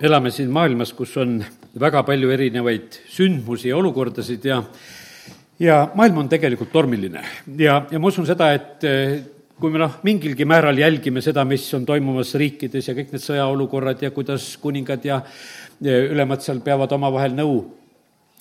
elame siin maailmas, kus on väga palju erinevaid sündmusi ja olukordasid ja ja maailm on tegelikult tormiline. Ja, ja ma usun seda, et eh, kui me noh, mingilgi määral jälgime seda, mis on toimumas riikides ja kõik need sõjaolukorrad ja kuidas kuningad ja ülemad seal peavad omavahel nõu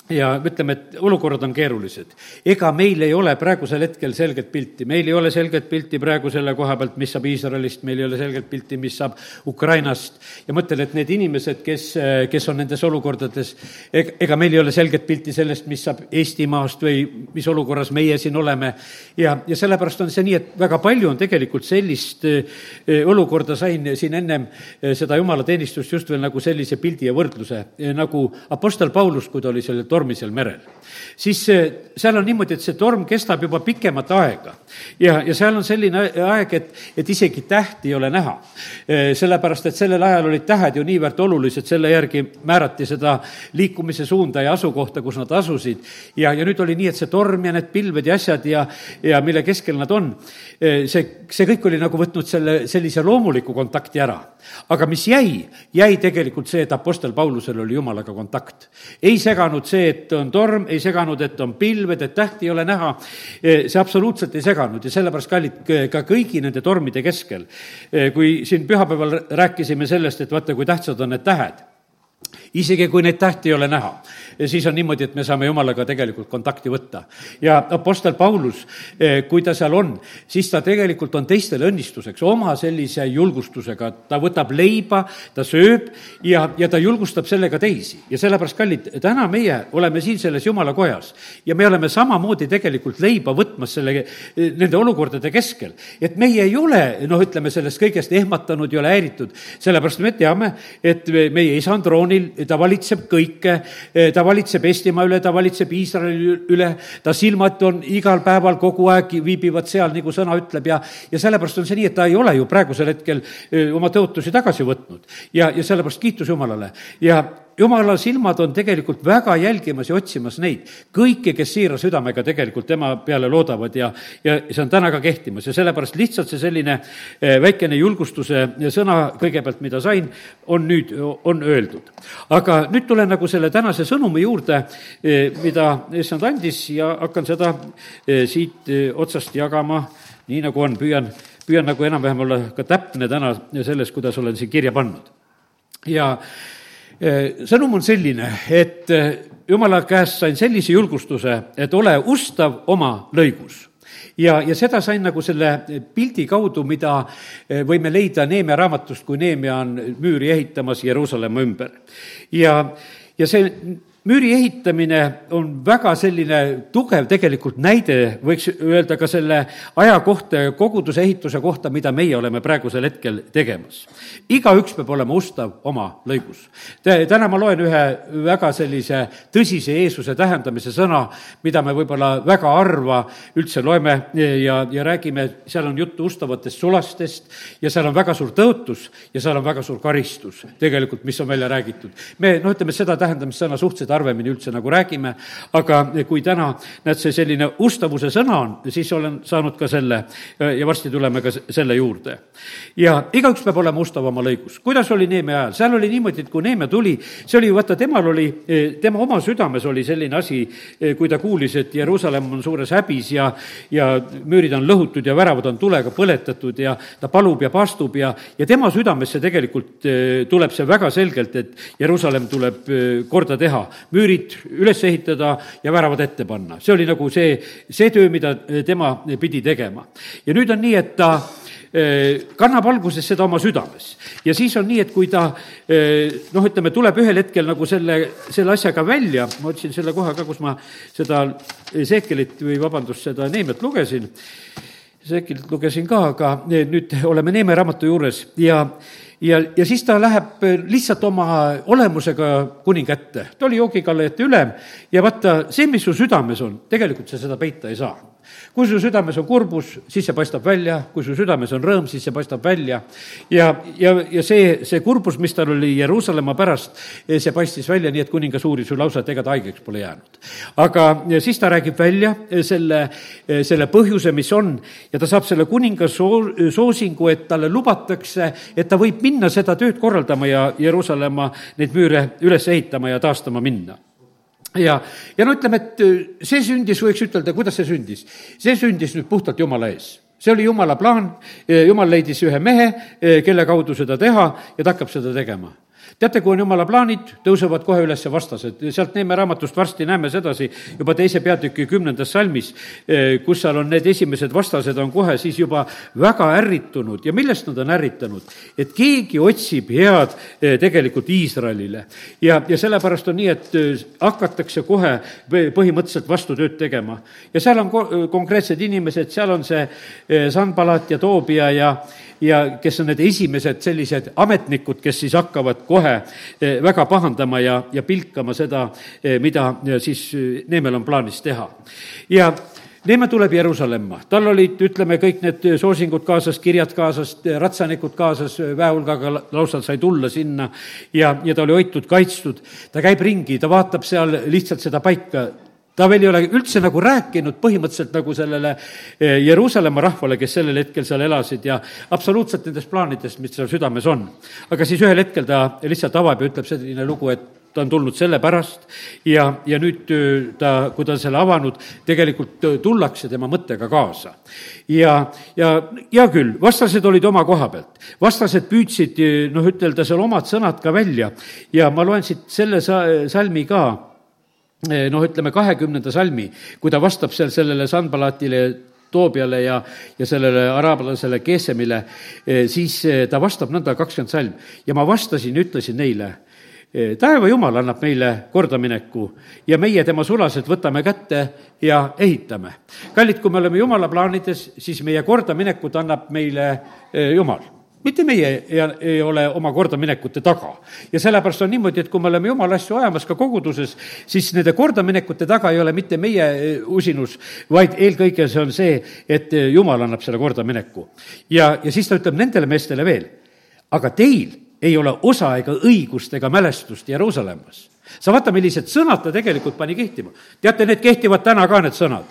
ja ütleme, et olukorrad on keerulised. ega meil ei ole praegusel hetkel selget pilti, meil ei ole selget pilti praegu selle koha pealt, mis saab Iisraelist, meil ei ole selget pilti, mis saab Ukrainast ja mõtlen, et need inimesed, kes, kes on nendes olukordades, ega meil ei ole selget pilti sellest, mis saab Eestimaast või mis olukorras meie siin oleme. ja, ja sellepärast on see nii, et väga palju on tegelikult sellist eh, olukorda, sain siin ennem seda jumalateenistust just veel nagu sellise pildi ja võrdluse, nagu Apostel Paulus, kui ta oli sellel tormisel merel. siis seal on niimoodi, et see torm kestab juba pikemat aega. ja, ja seal on selline aeg, et, et isegi tähti ei ole näha. sellepärast, et sellel ajal olid tähed ju niivõrd olulised, selle järgi määrati seda liikumise suunda ja asukohta, kus nad asusid. ja, ja nüüd oli nii, et see torm ja need pilved ja asjad ja, ja mille keskel nad on, see, see kõik oli nagu võtnud selle, sellise loomuliku kontakti ära. aga mis jäi, jäi tegelikult see, et Apostel Paulusel oli Jumalaga kontakt. ei seganud see, et on torm, ei seganud, et on pilved, et tähti ei ole näha. see absoluutselt ei seganud ja sellepärast, kallid, ka kõigi nende tormide keskel, kui siin pühapäeval rääkisime sellest, et vaata, kui tähtsad on need tähed isegi kui neid tähti ei ole näha, siis on niimoodi, et me saame Jumalaga tegelikult kontakti võtta. ja Apostel Paulus, eh, kui ta seal on, siis ta tegelikult on teistele õnnistuseks oma sellise julgustusega, ta võtab leiba, ta sööb ja, ja ta julgustab sellega teisi. ja sellepärast, kallid, täna meie oleme siin selles Jumala kojas ja me oleme samamoodi tegelikult leiba võtmas selle, eh, nende olukordade keskel. et meie ei ole, noh, ütleme sellest kõigest ehmatanud ja ole häiritud, sellepärast me teame, et meie isa on troonil, ta valitseb kõike, ta valitseb Eestimaa üle, ta valitseb Iisraeli üle, ta silmad on igal päeval kogu aeg, viibivad seal, nagu sõna ütleb. Ja, ja sellepärast on see nii, et ta ei ole ju praegusel hetkel oma tõotusi tagasi võtnud. ja, ja sellepärast kiitus Jumalale. Ja jumala silmad on tegelikult väga jälgimas ja otsimas neid, kõiki, kes siira südamega tegelikult tema peale loodavad ja, ja see on täna ka kehtimas ja sellepärast lihtsalt see selline eh, väikene julgustuse sõna kõigepealt, mida sain, on nüüd, on öeldud. aga nüüd tulen nagu selle tänase sõnumi juurde, eh, mida issand andis ja hakkan seda eh, siit otsast jagama, nii nagu on, püüan, püüan nagu enam-vähem olla ka täpne täna selles, kuidas olen siin kirja pannud. ja sõnum on selline, et eh, jumala käest sain sellise julgustuse, et ole ustav oma lõigus ja, ja seda sain nagu selle pildi kaudu, mida eh, võime leida Neemia raamatust, kui Neemia on müüri ehitamas Jeruusalemma ümber. ja, ja see müüri ehitamine on väga selline tugev tegelikult näide, võiks öelda ka selle aja kohta ja koguduse ehituse kohta, mida meie oleme praegusel hetkel tegemas. igaüks peab olema ustav oma lõigus. täna ma loen ühe väga sellise tõsise Jeesuse tähendamise sõna, mida me võib-olla väga harva üldse loeme ja, ja räägime, seal on juttu ustavatest sulastest ja seal on väga suur tõotus ja seal on väga suur karistus tegelikult, mis on välja räägitud. me noh, ütleme seda tähendamissõna suhteliselt sellest harvemini üldse nagu räägime, aga kui täna, näed, see selline ustavuse sõna on, siis olen saanud ka selle ja varsti tuleme ka selle juurde. ja igaüks peab olema ustav oma lõigus. kuidas oli Neeme ajal? seal oli niimoodi, et kui Neeme tuli, see oli, vaata, temal oli, tema oma südames oli selline asi, kui ta kuulis, et Jeruusalemm on suures häbis ja, ja müürid on lõhutud ja väravad on tulega põletatud ja ta palub ja paastub ja, ja tema südamesse tegelikult tuleb see väga selgelt, et Jeruusalemm tuleb korda teha müürid üles ehitada ja väravad ette panna. see oli nagu see, see töö, mida tema pidi tegema. ja nüüd on nii, et ta eh, kannab alguses seda oma südames. ja siis on nii, et kui ta eh, noh, ütleme, tuleb ühel hetkel nagu selle, selle asjaga välja, ma otsin selle koha ka, kus ma seda Seekelit või vabandust, seda Neemiat lugesin, Seekelit lugesin ka, aga nüüd oleme Neeme raamatu juures ja ja, ja siis ta läheb eh, lihtsalt oma olemusega kuninga ette. ta oli joogikallajate ülem ja vaata, see, mis su südames on, tegelikult sa seda peita ei saa kui su südames on kurbus, siis see paistab välja, kui su südames on rõõm, siis see paistab välja. ja, ja, ja see, see kurbus, mis tal oli Jeruusalemma pärast, see paistis välja nii, et kuningas uuris ju lausa, et ega ta haigeks pole jäänud. aga siis ta räägib välja selle, selle põhjuse, mis on, ja ta saab selle kuninga soo-, soosingu, et talle lubatakse, et ta võib minna seda tööd korraldama ja Jeruusalemma neid müüre üles ehitama ja taastama minna ja, ja no ütleme, et äh, see sündis, võiks ütelda, kuidas see sündis. see sündis nüüd puhtalt Jumala ees see oli jumala plaan, jumal leidis ühe mehe, äh, kelle kaudu seda teha ja ta hakkab seda tegema teate, kui on jumala plaanid, tõusevad kohe üles vastased, sealt Neeme raamatust varsti näeme sedasi juba teise peatüki kümnendas salmis, eh, kus seal on need esimesed vastased on kohe siis juba väga ärritunud ja millest nad on ärritanud? et keegi otsib head eh, tegelikult Iisraelile. ja, ja sellepärast on nii, et eh, hakatakse kohe põhimõtteliselt vastutööd tegema. ja seal on ko-, konkreetsed inimesed, seal on see Sanbalat ja Toobia ja ja kes on need esimesed sellised ametnikud, kes siis hakkavad kohe eh, väga pahandama ja, ja pilkama seda, eh, mida siis eh, Neemel on plaanis teha. ja Neeme tuleb Jeruusalemma, tal olid, ütleme, kõik need soosingud kaasas, kirjad kaasas, ratsanikud kaasas, väehulgaga lausa sai tulla sinna ja, ja ta oli hoitud, kaitstud. ta käib ringi, ta vaatab seal lihtsalt seda paika, ta veel ei ole üldse nagu rääkinud põhimõtteliselt nagu sellele eh, Jeruusalemma rahvale, kes sellel hetkel seal elasid ja absoluutselt nendest plaanidest, mis seal südames on. aga siis ühel hetkel ta lihtsalt avab ja ütleb selline lugu, et ta on tulnud sellepärast ja, ja nüüd eh, ta, kui ta on selle avanud, tegelikult eh, tullakse tema mõttega kaasa. ja, ja hea küll, vastased olid oma koha pealt, vastased püüdsid noh, ütelda seal omad sõnad ka välja ja ma loen siit selle sa-, salmi ka noh, ütleme kahekümnenda salmi, kui ta vastab seal sellele Sanbalatile Toobiale ja, ja sellele araablasele Kesemile, eh, siis eh, ta vastab nõnda kakskümmend salm. ja ma vastasin ja ütlesin neile, taeva jumal annab meile kordamineku ja meie, tema sulased, võtame kätte ja ehitame. kallid, kui me oleme jumala plaanides, siis meie kordaminekut annab meile jumal mitte meie ei, ei ole oma kordaminekute taga. ja sellepärast on niimoodi, et kui me oleme jumala asju ajamas ka koguduses, siis nende kordaminekute taga ei ole mitte meie eh, usinus, vaid eelkõige see on see, et eh, jumal annab selle kordamineku. ja, ja siis ta ütleb nendele meestele veel, aga teil ei ole osa ega õigust ega mälestust Jeruusalemmas sa vaata, millised sõnad ta tegelikult pani kehtima. teate, need kehtivad täna ka, need sõnad.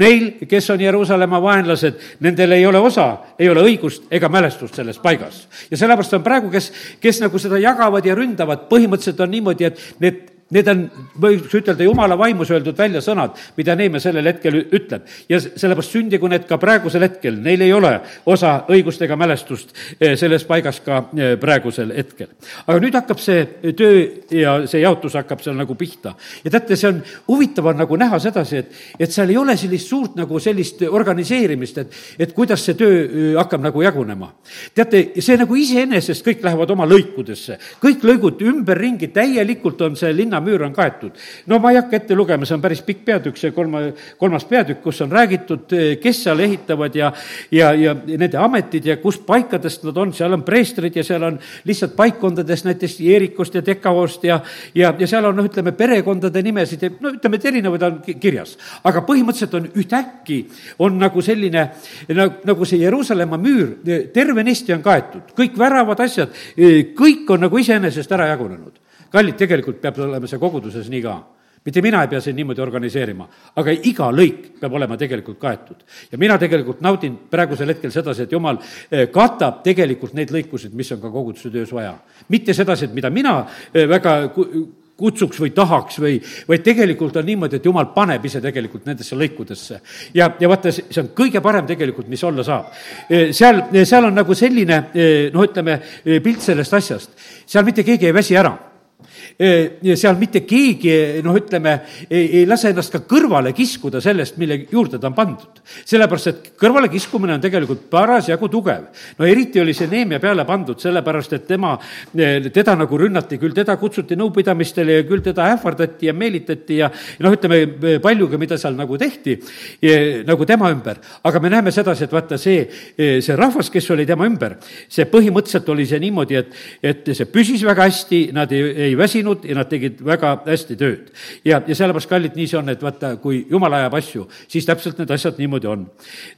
Neil, kes on Jeruusalemma vaenlased, nendel ei ole osa, ei ole õigust ega mälestust selles paigas. ja sellepärast on praegu, kes, kes nagu seda jagavad ja ründavad, põhimõtteliselt on niimoodi, et need Need on, võiks ütelda, jumala vaimus öeldud välja sõnad, mida Neeme sellel hetkel ütleb. ja sellepärast sündigu need ka praegusel hetkel, neil ei ole osa õigust ega mälestust eh, selles paigas ka eh, praegusel hetkel. aga nüüd hakkab see töö ja see jaotus hakkab seal nagu pihta. ja teate, see on, huvitav on nagu näha sedasi, et, et seal ei ole sellist suurt nagu sellist organiseerimist, et, et kuidas see töö eh, hakkab nagu jagunema. teate, see nagu iseenesest kõik lähevad oma lõikudesse, kõik lõigud ümberringi, täielikult on see linna müür on kaetud. no ma ei hakka ette lugema, see on päris pikk peatükk, see kolma, kolmas peatükk, kus on räägitud, kes seal ehitavad ja ja, ja nende ametid ja kus paikadest nad on, seal on preestrid ja seal on lihtsalt paikkondadest näiteks Jeerikost ja Tekaost ja ja, ja seal on noh, ütleme perekondade nimesid ja no ütleme, et erinevaid on kirjas. aga põhimõtteliselt on ühtäkki, on nagu selline nagu, see Jeruusalemma müür, tervenisti on kaetud, kõik väravad asjad, kõik on nagu iseenesest ära jagunenud kallid, tegelikult peab olema see koguduses nii ka mitte mina ei pea siin niimoodi organiseerima, aga iga lõik peab olema tegelikult kaetud. ja mina tegelikult naudin praegusel hetkel sedasi, et jumal eh, katab tegelikult neid lõikusid, mis on ka koguduse töös vaja. mitte sedasi, et mida mina eh, väga kutsuks või tahaks või, vaid tegelikult on niimoodi, et jumal paneb ise tegelikult nendesse lõikudesse. ja, ja vaata, see on kõige parem tegelikult, mis olla saab. Eh, seal, seal on nagu selline noh, ütleme, pilt sellest asjast, seal mitte keegi ei väsi ära seal mitte keegi, noh, ütleme, ei, lase ennast ka kõrvale kiskuda sellest, mille juurde ta on pandud. sellepärast, et kõrvalekiskumine on tegelikult parasjagu tugev. no eriti oli see Neemia peale pandud, sellepärast et tema, teda nagu rünnati, küll teda kutsuti nõupidamistele ja küll teda ähvardati ja meelitati ja noh, ütleme paljugi, mida seal nagu tehti, nagu tema ümber. aga me näeme sedasi, et vaata, see, see rahvas, kes oli tema ümber, see põhimõtteliselt oli see niimoodi, et, et see püsis väga hästi, nad ei, ei väsinud väsinud ja nad tegid väga hästi tööd. ja, ja sellepärast, kallid, nii see on, et vaata, kui jumal ajab asju, siis täpselt need asjad niimoodi on.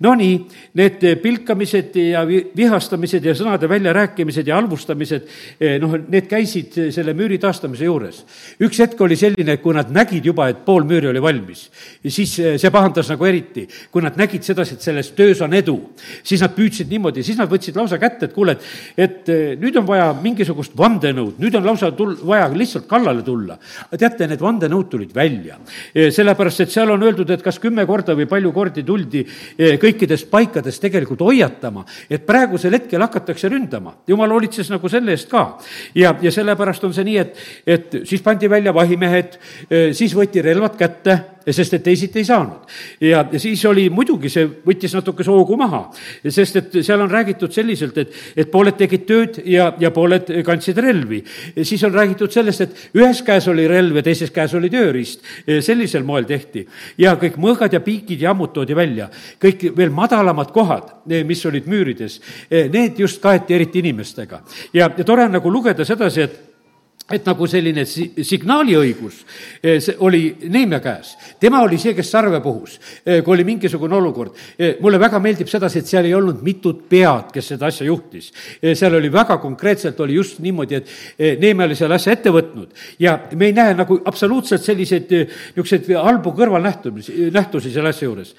Nonii, need pilkamised ja vihastamised ja sõnade väljarääkimised ja halvustamised, eh, noh, need käisid selle müüri taastamise juures. üks hetk oli selline, kui nad nägid juba, et pool müüri oli valmis, siis eh, see pahandas nagu eriti. kui nad nägid sedasi, et selles töös on edu, siis nad püüdsid niimoodi, siis nad võtsid lausa kätte, et kuule, et, et eh, nüüd on vaja mingisugust vandenõud, nüüd on lausa tul-, vaja lihtsalt kallale tulla. teate, need vandenõud tulid välja. sellepärast, et seal on öeldud, et kas kümme korda või palju kordi tuldi kõikidest paikadest tegelikult hoiatama, et praegusel hetkel hakatakse ründama. jumal hoolitses nagu selle eest ka. ja, ja sellepärast on see nii, et, et siis pandi välja vahimehed, siis võeti relvad kätte sest et teisiti ei saanud. ja, ja siis oli muidugi, see võttis natukese hoogu maha, sest et seal on räägitud selliselt, et, et pooled tegid tööd ja, ja pooled kandsid relvi. siis on räägitud sellest, et ühes käes oli relv ja teises käes oli tööriist. sellisel moel tehti. ja kõik mõõgad ja piikid ja ammud toodi välja. kõik veel madalamad kohad, mis olid müürides, need just kaeti eriti inimestega. ja, ja tore on nagu lugeda sedasi, et et nagu selline si-, signaaliõigus eh, see oli Neemia käes. tema oli see, kes sarve puhus, eh, kui oli mingisugune olukord. Eh, mulle väga meeldib sedasi, et seal ei olnud mitut pead, kes seda asja juhtis. seal oli väga konkreetselt, oli just niimoodi, et Neemia oli selle asja ette võtnud ja me ei näe nagu absoluutselt selliseid niisuguseid halbu kõrvalnähtumisi, nähtusi selle asja juures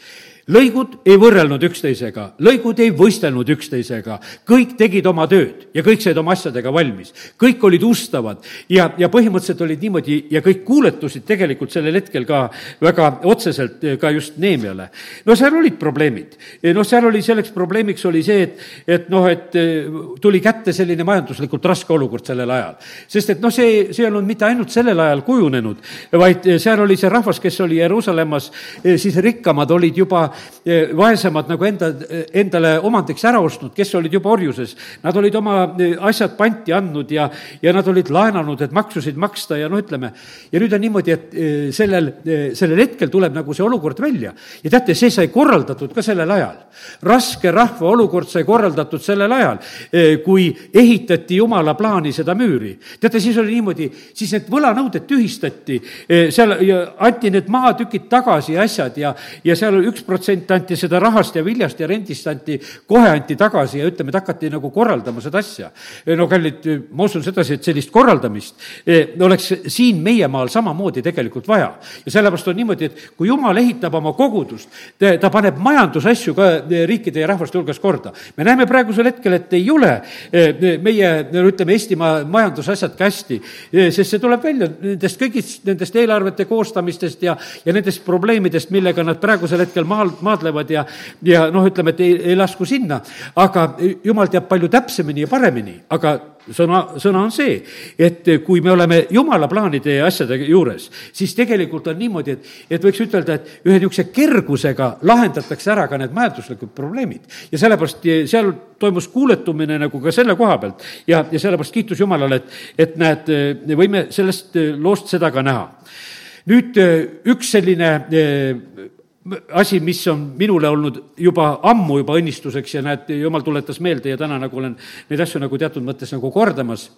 lõigud ei võrrelnud üksteisega, lõigud ei võistelnud üksteisega, kõik tegid oma tööd ja kõik said oma asjadega valmis. kõik olid ustavad ja, ja põhimõtteliselt olid niimoodi ja kõik kuuletusid tegelikult sellel hetkel ka väga otseselt ka just Neemiale. no seal olid probleemid. noh, seal oli selleks probleemiks oli see, et, et noh, et eh, tuli kätte selline majanduslikult raske olukord sellel ajal. sest et noh, see, see ei olnud mitte ainult sellel ajal kujunenud, vaid eh, seal oli see rahvas, kes oli Jeruusalemmas, eh, siis rikkamad olid juba Eh, vaesemad nagu enda, endale omandiks ära ostnud, kes olid juba orjuses. Nad olid oma eh, asjad panti andnud ja, ja nad olid laenanud, et maksusid maksta ja no ütleme, ja nüüd on niimoodi, et eh, sellel, sellel hetkel tuleb nagu see olukord välja. ja teate, see sai korraldatud ka sellel ajal. raske rahva olukord sai korraldatud sellel ajal, kui ehitati jumala plaani seda müüri. teate, siis oli niimoodi, siis need võlanõuded tühistati, seal anti need maatükid tagasi ja asjad ja, ja seal üks protsent protsent anti seda rahast ja viljast ja rendist anti, kohe anti tagasi ja ütleme, et hakati nagu korraldama seda asja. no kallid, ma usun sedasi, et sellist korraldamist eh, oleks siin meie maal samamoodi tegelikult vaja. ja sellepärast on niimoodi, et kui jumal ehitab oma kogudust, ta paneb majandusasju ka eh, riikide ja rahvaste hulgas korda. me näeme praegusel hetkel, et ei ole eh, meie, no ütleme, Eestimaa majandusasjad ka hästi, sest see tuleb välja nendest kõigist, nendest eelarvete koostamistest ja, ja nendest probleemidest, millega nad praegusel hetkel maal maadlevad ja, ja noh, ütleme, et ei, ei lasku sinna. aga jumal teab palju täpsemini ja paremini, aga sõna, sõna on see, et kui me oleme jumala plaanide ja asjade juures, siis tegelikult on niimoodi, et, et võiks ütelda, et ühe niisuguse kergusega lahendatakse ära ka need majanduslikud probleemid. ja sellepärast seal toimus kuuletumine nagu ka selle koha pealt ja, ja sellepärast kiitus Jumalale, et, et näed, võime sellest loost seda ka näha. nüüd üks selline asi, mis on minule olnud juba ammu juba õnnistuseks ja näed, jumal tuletas meelde ja täna nagu olen neid asju nagu teatud mõttes nagu kordamas,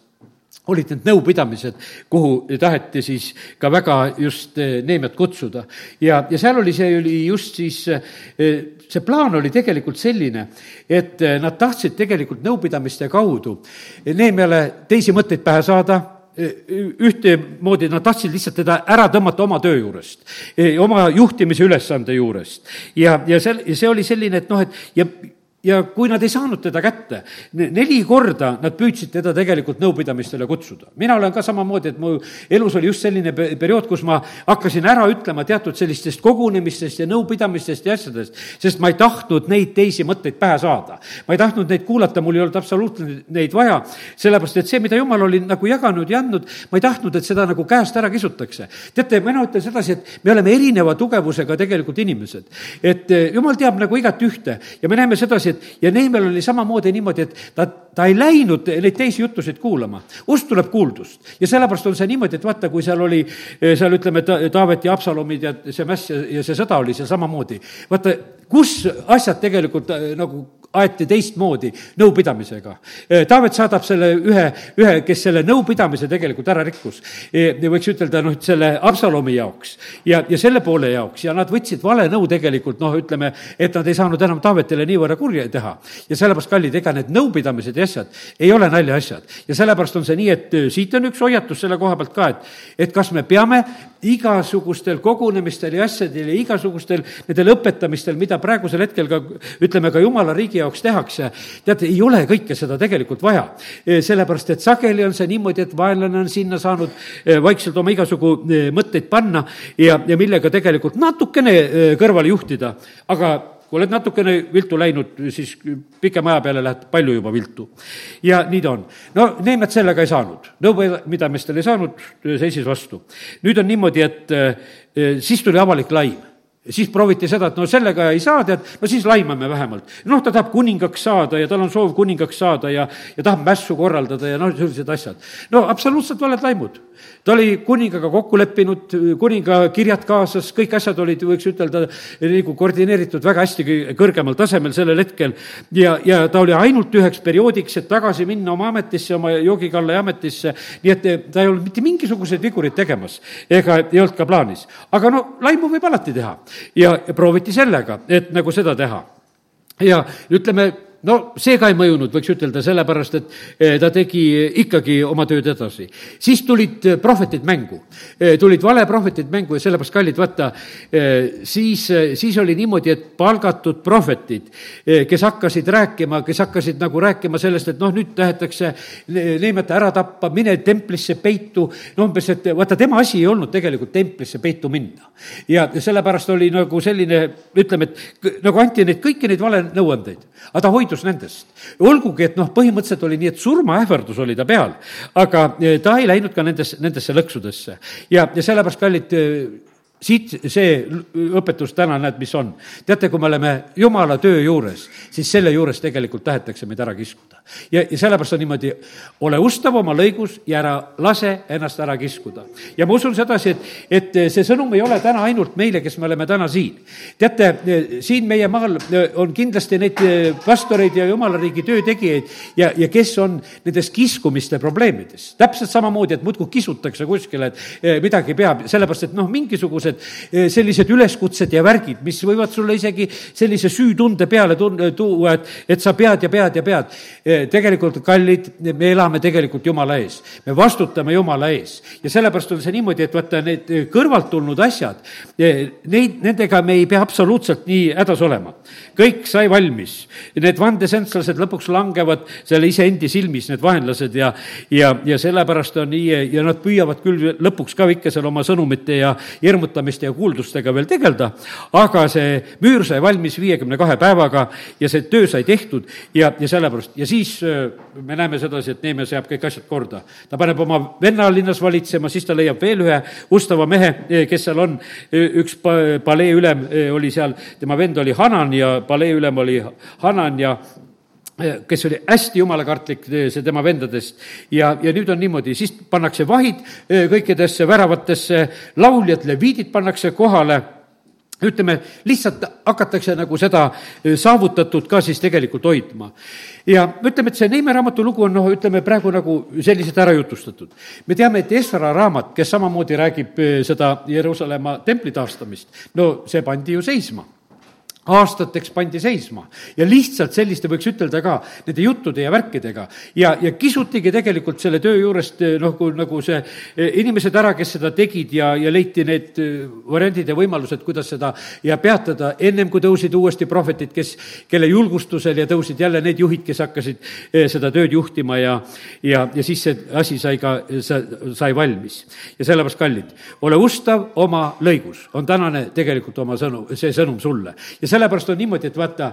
olid need nõupidamised, kuhu taheti siis ka väga just eh, Neemiat kutsuda. ja, ja seal oli, see oli just siis, eh, see plaan oli tegelikult selline, et eh, nad tahtsid tegelikult nõupidamiste kaudu Neemiale teisi mõtteid pähe saada ühtemoodi nad tahtsid lihtsalt teda ära tõmmata oma töö juurest, oma juhtimise ülesande juurest. ja, ja see, see oli selline, et noh, et ja ja kui nad ei saanud teda kätte, neli korda nad püüdsid teda tegelikult nõupidamistele kutsuda. mina olen ka samamoodi, et mu elus oli just selline periood, kus ma hakkasin ära ütlema teatud sellistest kogunemistest ja nõupidamistest ja asjadest, sest ma ei tahtnud neid teisi mõtteid pähe saada. ma ei tahtnud neid kuulata, mul ei olnud absoluutselt neid vaja, sellepärast et see, mida jumal oli nagu jaganud ja andnud, ma ei tahtnud, et seda nagu käest ära kisutakse. teate, mina ütlen sedasi, et me oleme erineva tugevusega tegelikult inimesed. et eh, jumal teab nagu igat ühte ja me näeme sedasi, et ja Neemel oli samamoodi niimoodi, et ta, ta ei läinud neid teisi jutusid kuulama. usk tuleb kuuldust ja sellepärast on see niimoodi, et vaata, kui seal oli, eh, seal ütleme, Taavet ja Absalomid ja see mäss ja, ja see sõda oli seal samamoodi. vaata, kus asjad tegelikult eh, nagu aeti teistmoodi nõupidamisega. Taavet saadab selle ühe, ühe, kes selle nõupidamise tegelikult ära rikkus. võiks ütelda, noh, selle Absalomi jaoks ja, ja selle poole jaoks ja nad võtsid vale nõu tegelikult, noh, ütleme, et nad ei saanud enam Taavetile niivõrd kurja teha. ja sellepärast, kallid, ega need nõupidamised ja asjad ei ole naljaasjad. ja sellepärast on see nii, et siit on üks hoiatus selle koha pealt ka, et, et kas me peame igasugustel kogunemistel ja asjadel ja igasugustel nendel õpetamistel, mida praegusel hetkel ka ütleme, ka jumala riigi jaoks tehakse, tead, ei ole kõike seda tegelikult vaja. sellepärast, et sageli on see niimoodi, et vaenlane on sinna saanud eh, vaikselt oma igasugu eh, mõtteid panna ja, ja millega tegelikult natukene kõrvale juhtida, aga kui oled natukene viltu läinud, siis pikema aja peale lähed palju juba viltu. ja nii ta on. no Neemet sellega ei saanud, nõupidamistel ei saanud, seisis vastu. nüüd on niimoodi, et siis tuli avalik laim siis prooviti seda, et no sellega ei saa, tead, no siis laimame vähemalt. noh, ta tahab kuningaks saada ja tal on soov kuningaks saada ja, ja tahab mässu korraldada ja noh, sellised asjad. no absoluutselt valed laimud ta oli kuningaga kokku leppinud, kuninga kirjad kaasas, kõik asjad olid, võiks ütelda, nagu koordineeritud väga hästi kõrgemal tasemel sellel hetkel. ja, ja ta oli ainult üheks perioodiks, et tagasi minna oma ametisse, oma joogikalla ametisse, nii et ta ei olnud mitte mingisuguseid vigureid tegemas ega ei olnud ka plaanis. aga no laimu võib alati teha ja prooviti sellega, et nagu seda teha ja ütleme, no see ka ei mõjunud, võiks ütelda, sellepärast et eh, ta tegi ikkagi oma tööd edasi. siis tulid eh, prohvetid mängu, eh, tulid valeprohvetid mängu ja sellepärast, kallid, vaata, siis, siis oli niimoodi, et palgatud prohvetid, kes hakkasid rääkima, kes hakkasid nagu rääkima sellest, et noh, nüüd tahetakse Neemet ära tappa, mine templisse peitu, no umbes, et vaata, tema asi ei olnud tegelikult templisse peitu minna. ja sellepärast oli nagu selline, ütleme, et nagu anti neid kõiki neid valenõuandeid, aga ta hoidus hoidus nendest. olgugi, et noh, põhimõtteliselt oli nii, et surmaähvardus oli ta peal, aga eh, ta ei läinud ka nendes, nendesse lõksudesse. ja, ja sellepärast, kallid, eh, siit see õpetus täna, näed, mis on. teate, kui me oleme jumala töö juures, siis selle juures tegelikult tahetakse meid ära kiskuda. ja, ja sellepärast on niimoodi, ole ustav oma lõigus ja ära lase ennast ära kiskuda. ja ma usun sedasi, et, et see sõnum ei ole täna ainult meile, kes me oleme täna siin. teate, siin meie maal on kindlasti neid pastoreid ja jumala riigi töötegijaid ja, ja kes on nendes kiskumiste probleemides. täpselt samamoodi, et muudkui kisutakse kuskile, et midagi peab, sellepärast et noh, mingisuguse mingisugused eh, sellised üleskutsed ja värgid, mis võivad sulle isegi sellise süütunde peale tun-, tuua, et, et sa pead ja pead ja pead. Eh, tegelikult, kallid, me elame tegelikult Jumala ees. me vastutame Jumala ees. ja sellepärast on see niimoodi, et vaata, need kõrvalt tulnud asjad, eh, neid, nendega me ei pea absoluutselt nii hädas olema. kõik sai valmis. Need vandesenslased lõpuks langevad selle iseendi silmis, need vaenlased ja, ja, ja sellepärast on nii ja nad püüavad küll lõpuks ka ikka seal oma sõnumite ja hirmut-, kuulutamiste ja kuuldustega veel tegeleda, aga see müür sai valmis viiekümne kahe päevaga ja see töö sai tehtud ja, ja sellepärast, ja siis äh, me näeme sedasi, et Neeme seab kõik asjad korda. ta paneb oma venna linnas valitsema, siis ta leiab veel ühe ustava mehe, äh, kes seal on, üks palee ülem äh, oli seal, tema vend oli Hanan ja palee ülem oli Hanan ja kes oli hästi jumalakartlik, see tema vendadest. ja, ja nüüd on niimoodi, siis pannakse vahid kõikidesse väravatesse, lauljad, leviidid pannakse kohale ütleme, lihtsalt hakatakse nagu seda saavutatud ka siis tegelikult hoidma. ja ütleme, et see Neime raamatu lugu on noh, ütleme praegu nagu selliselt ära jutustatud. me teame, et Esra raamat, kes samamoodi räägib seda Jeruusalemma templi taastamist, no see pandi ju seisma aastateks pandi seisma ja lihtsalt selliste, võiks ütelda ka, nende juttude ja värkidega. ja, ja kisutigi tegelikult selle töö juurest noh, nagu see eh, inimesed ära, kes seda tegid ja, ja leiti need eh, variandid ja võimalused, kuidas seda ja peatada, ennem kui tõusid uuesti prohvetid, kes, kelle julgustusel ja tõusid jälle need juhid, kes hakkasid eh, seda tööd juhtima ja, ja, ja siis see asi sai ka, sai valmis. ja sellepärast, kallid, ole ustav oma lõigus, on tänane tegelikult oma sõnum, see sõnum sulle. ja sellepärast on niimoodi, et vaata,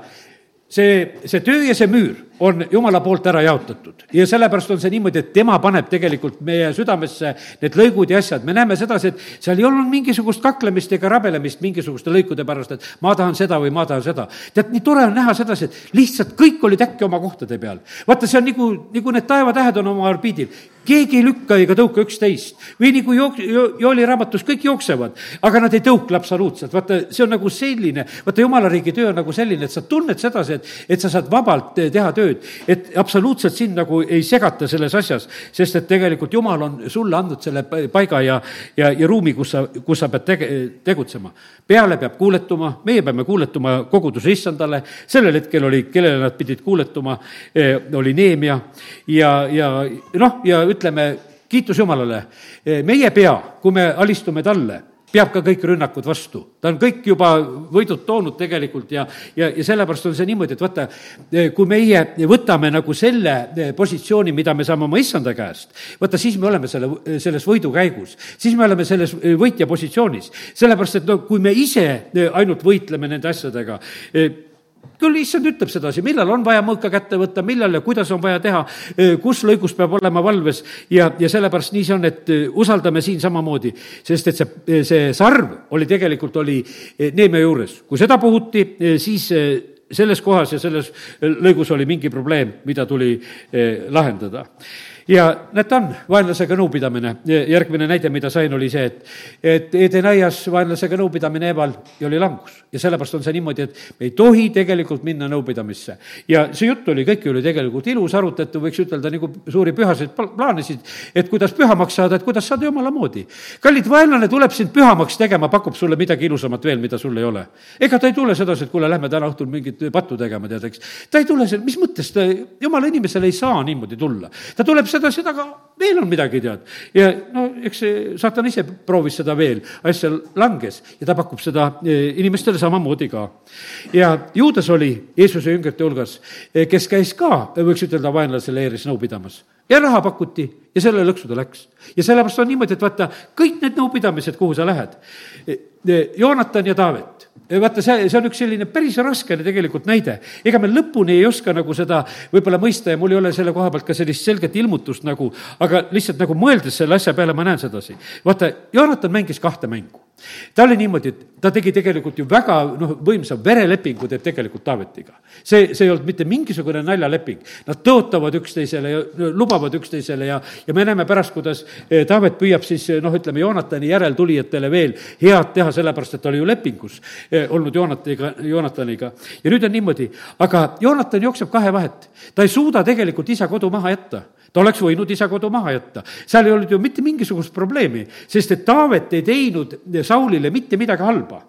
see, see töö ja see müür on jumala poolt ära jaotatud ja sellepärast on see niimoodi, et tema paneb tegelikult meie südamesse need lõigud ja asjad. me näeme sedasi, et seal ei olnud mingisugust kaklemist ega rabelemist mingisuguste lõikude pärast, et ma tahan seda või ma tahan seda. tead, nii tore on näha sedasi, et lihtsalt kõik olid äkki oma kohtade peal. vaata, see on nagu, nagu need taevatähed on oma orbiidil keegi ei lükka ega tõuka üksteist. või nagu jook-, Jooli raamatus kõik jooksevad, aga nad ei tõukle absoluutselt, vaata, see on nagu selline, vaata, jumala riigi töö on nagu selline, et sa tunned sedasi, et, et sa saad vabalt teha tööd, et absoluutselt sind nagu ei segata selles asjas, sest et tegelikult jumal on sulle andnud selle paiga ja, ja, ja ruumi, kus sa, kus sa pead tege-, tegutsema. peale peab kuuletuma, meie peame kuuletuma koguduse issandale, sellel hetkel oli, kellele nad pidid kuuletuma, eh, oli Neemia ja, ja noh, ja ütleme, kiitus Jumalale, meie pea, kui me alistume talle, peab ka kõik rünnakud vastu. ta on kõik juba võidud toonud tegelikult ja, ja, ja sellepärast on see niimoodi, et vaata, kui meie võtame nagu selle positsiooni, mida me saame oma issanda käest, vaata, siis me oleme selle, selles võidukäigus. siis me oleme selles võitja positsioonis. sellepärast, et no kui me ise ainult võitleme nende asjadega, küll issand ütleb sedasi, millal on vaja mõõka kätte võtta, millal ja kuidas on vaja teha, kus lõigus peab olema valves ja, ja sellepärast nii see on, et usaldame siin samamoodi, sest et see, see sarv oli tegelikult, oli Neemia juures. kui seda puhuti, siis selles kohas ja selles lõigus oli mingi probleem, mida tuli lahendada ja näed, ta on vaenlasega nõupidamine. järgmine näide, mida sain, oli see, et, et Edenaias vaenlasega nõupidamine Eeval ja oli langus. ja sellepärast on see niimoodi, et me ei tohi tegelikult minna nõupidamisse. ja see jutt oli, kõik oli tegelikult ilus, arutati, võiks ütelda, nagu suuri pühasid plaanisid, et kuidas pühamaks saada, et kuidas saada jumala moodi. kallid, vaenlane tuleb sind pühamaks tegema, pakub sulle midagi ilusamat veel, mida sul ei ole. ega ta ei tule sedasi, et kuule, lähme täna õhtul mingit pattu tegema, tead, eks. ta ei tule, mis mõttes ta, jumala inimesele ei saa niimoodi tulla. ta tuleb seda, seda ka, veel on midagi, tead. ja no eks see saatan ise proovis seda veel, asja langes ja ta pakub seda eh, inimestele samamoodi ka. ja Juudas oli Jeesuse jüngrite hulgas, eh, kes käis ka, võiks ütelda, vaenlasele eeris nõu pidamas ja raha pakuti ja selle lõksu ta läks. ja sellepärast on niimoodi, et vaata, kõik need nõupidamised, kuhu sa lähed, eh, Joonatan ja Taavet vaata, see, see on üks selline päris raskene tegelikult näide. ega me lõpuni ei oska nagu seda võib-olla mõista ja mul ei ole selle koha pealt ka sellist selget ilmutust nagu, aga lihtsalt nagu mõeldes selle asja peale, ma näen sedasi. vaata, Jonathan mängis kahte mängu ta oli niimoodi, et ta tegi tegelikult ju väga noh, võimsa verelepingu teeb tegelikult Taavetiga. see, see ei olnud mitte mingisugune naljaleping. Nad tõotavad üksteisele ja lubavad üksteisele ja, ja me näeme pärast, kuidas eh, Taavet püüab siis noh, ütleme, Joonatani järeltulijatele veel head teha, sellepärast et ta oli ju lepingus eh, olnud Joonatiga, Joonataniga. ja nüüd on niimoodi, aga Joonatan jookseb kahe vahet. ta ei suuda tegelikult isa kodu maha jätta ta oleks võinud isa kodu maha jätta. seal ei olnud ju mitte mingisugust probleemi, sest et Taavet ei teinud Saulile mitte midagi halba.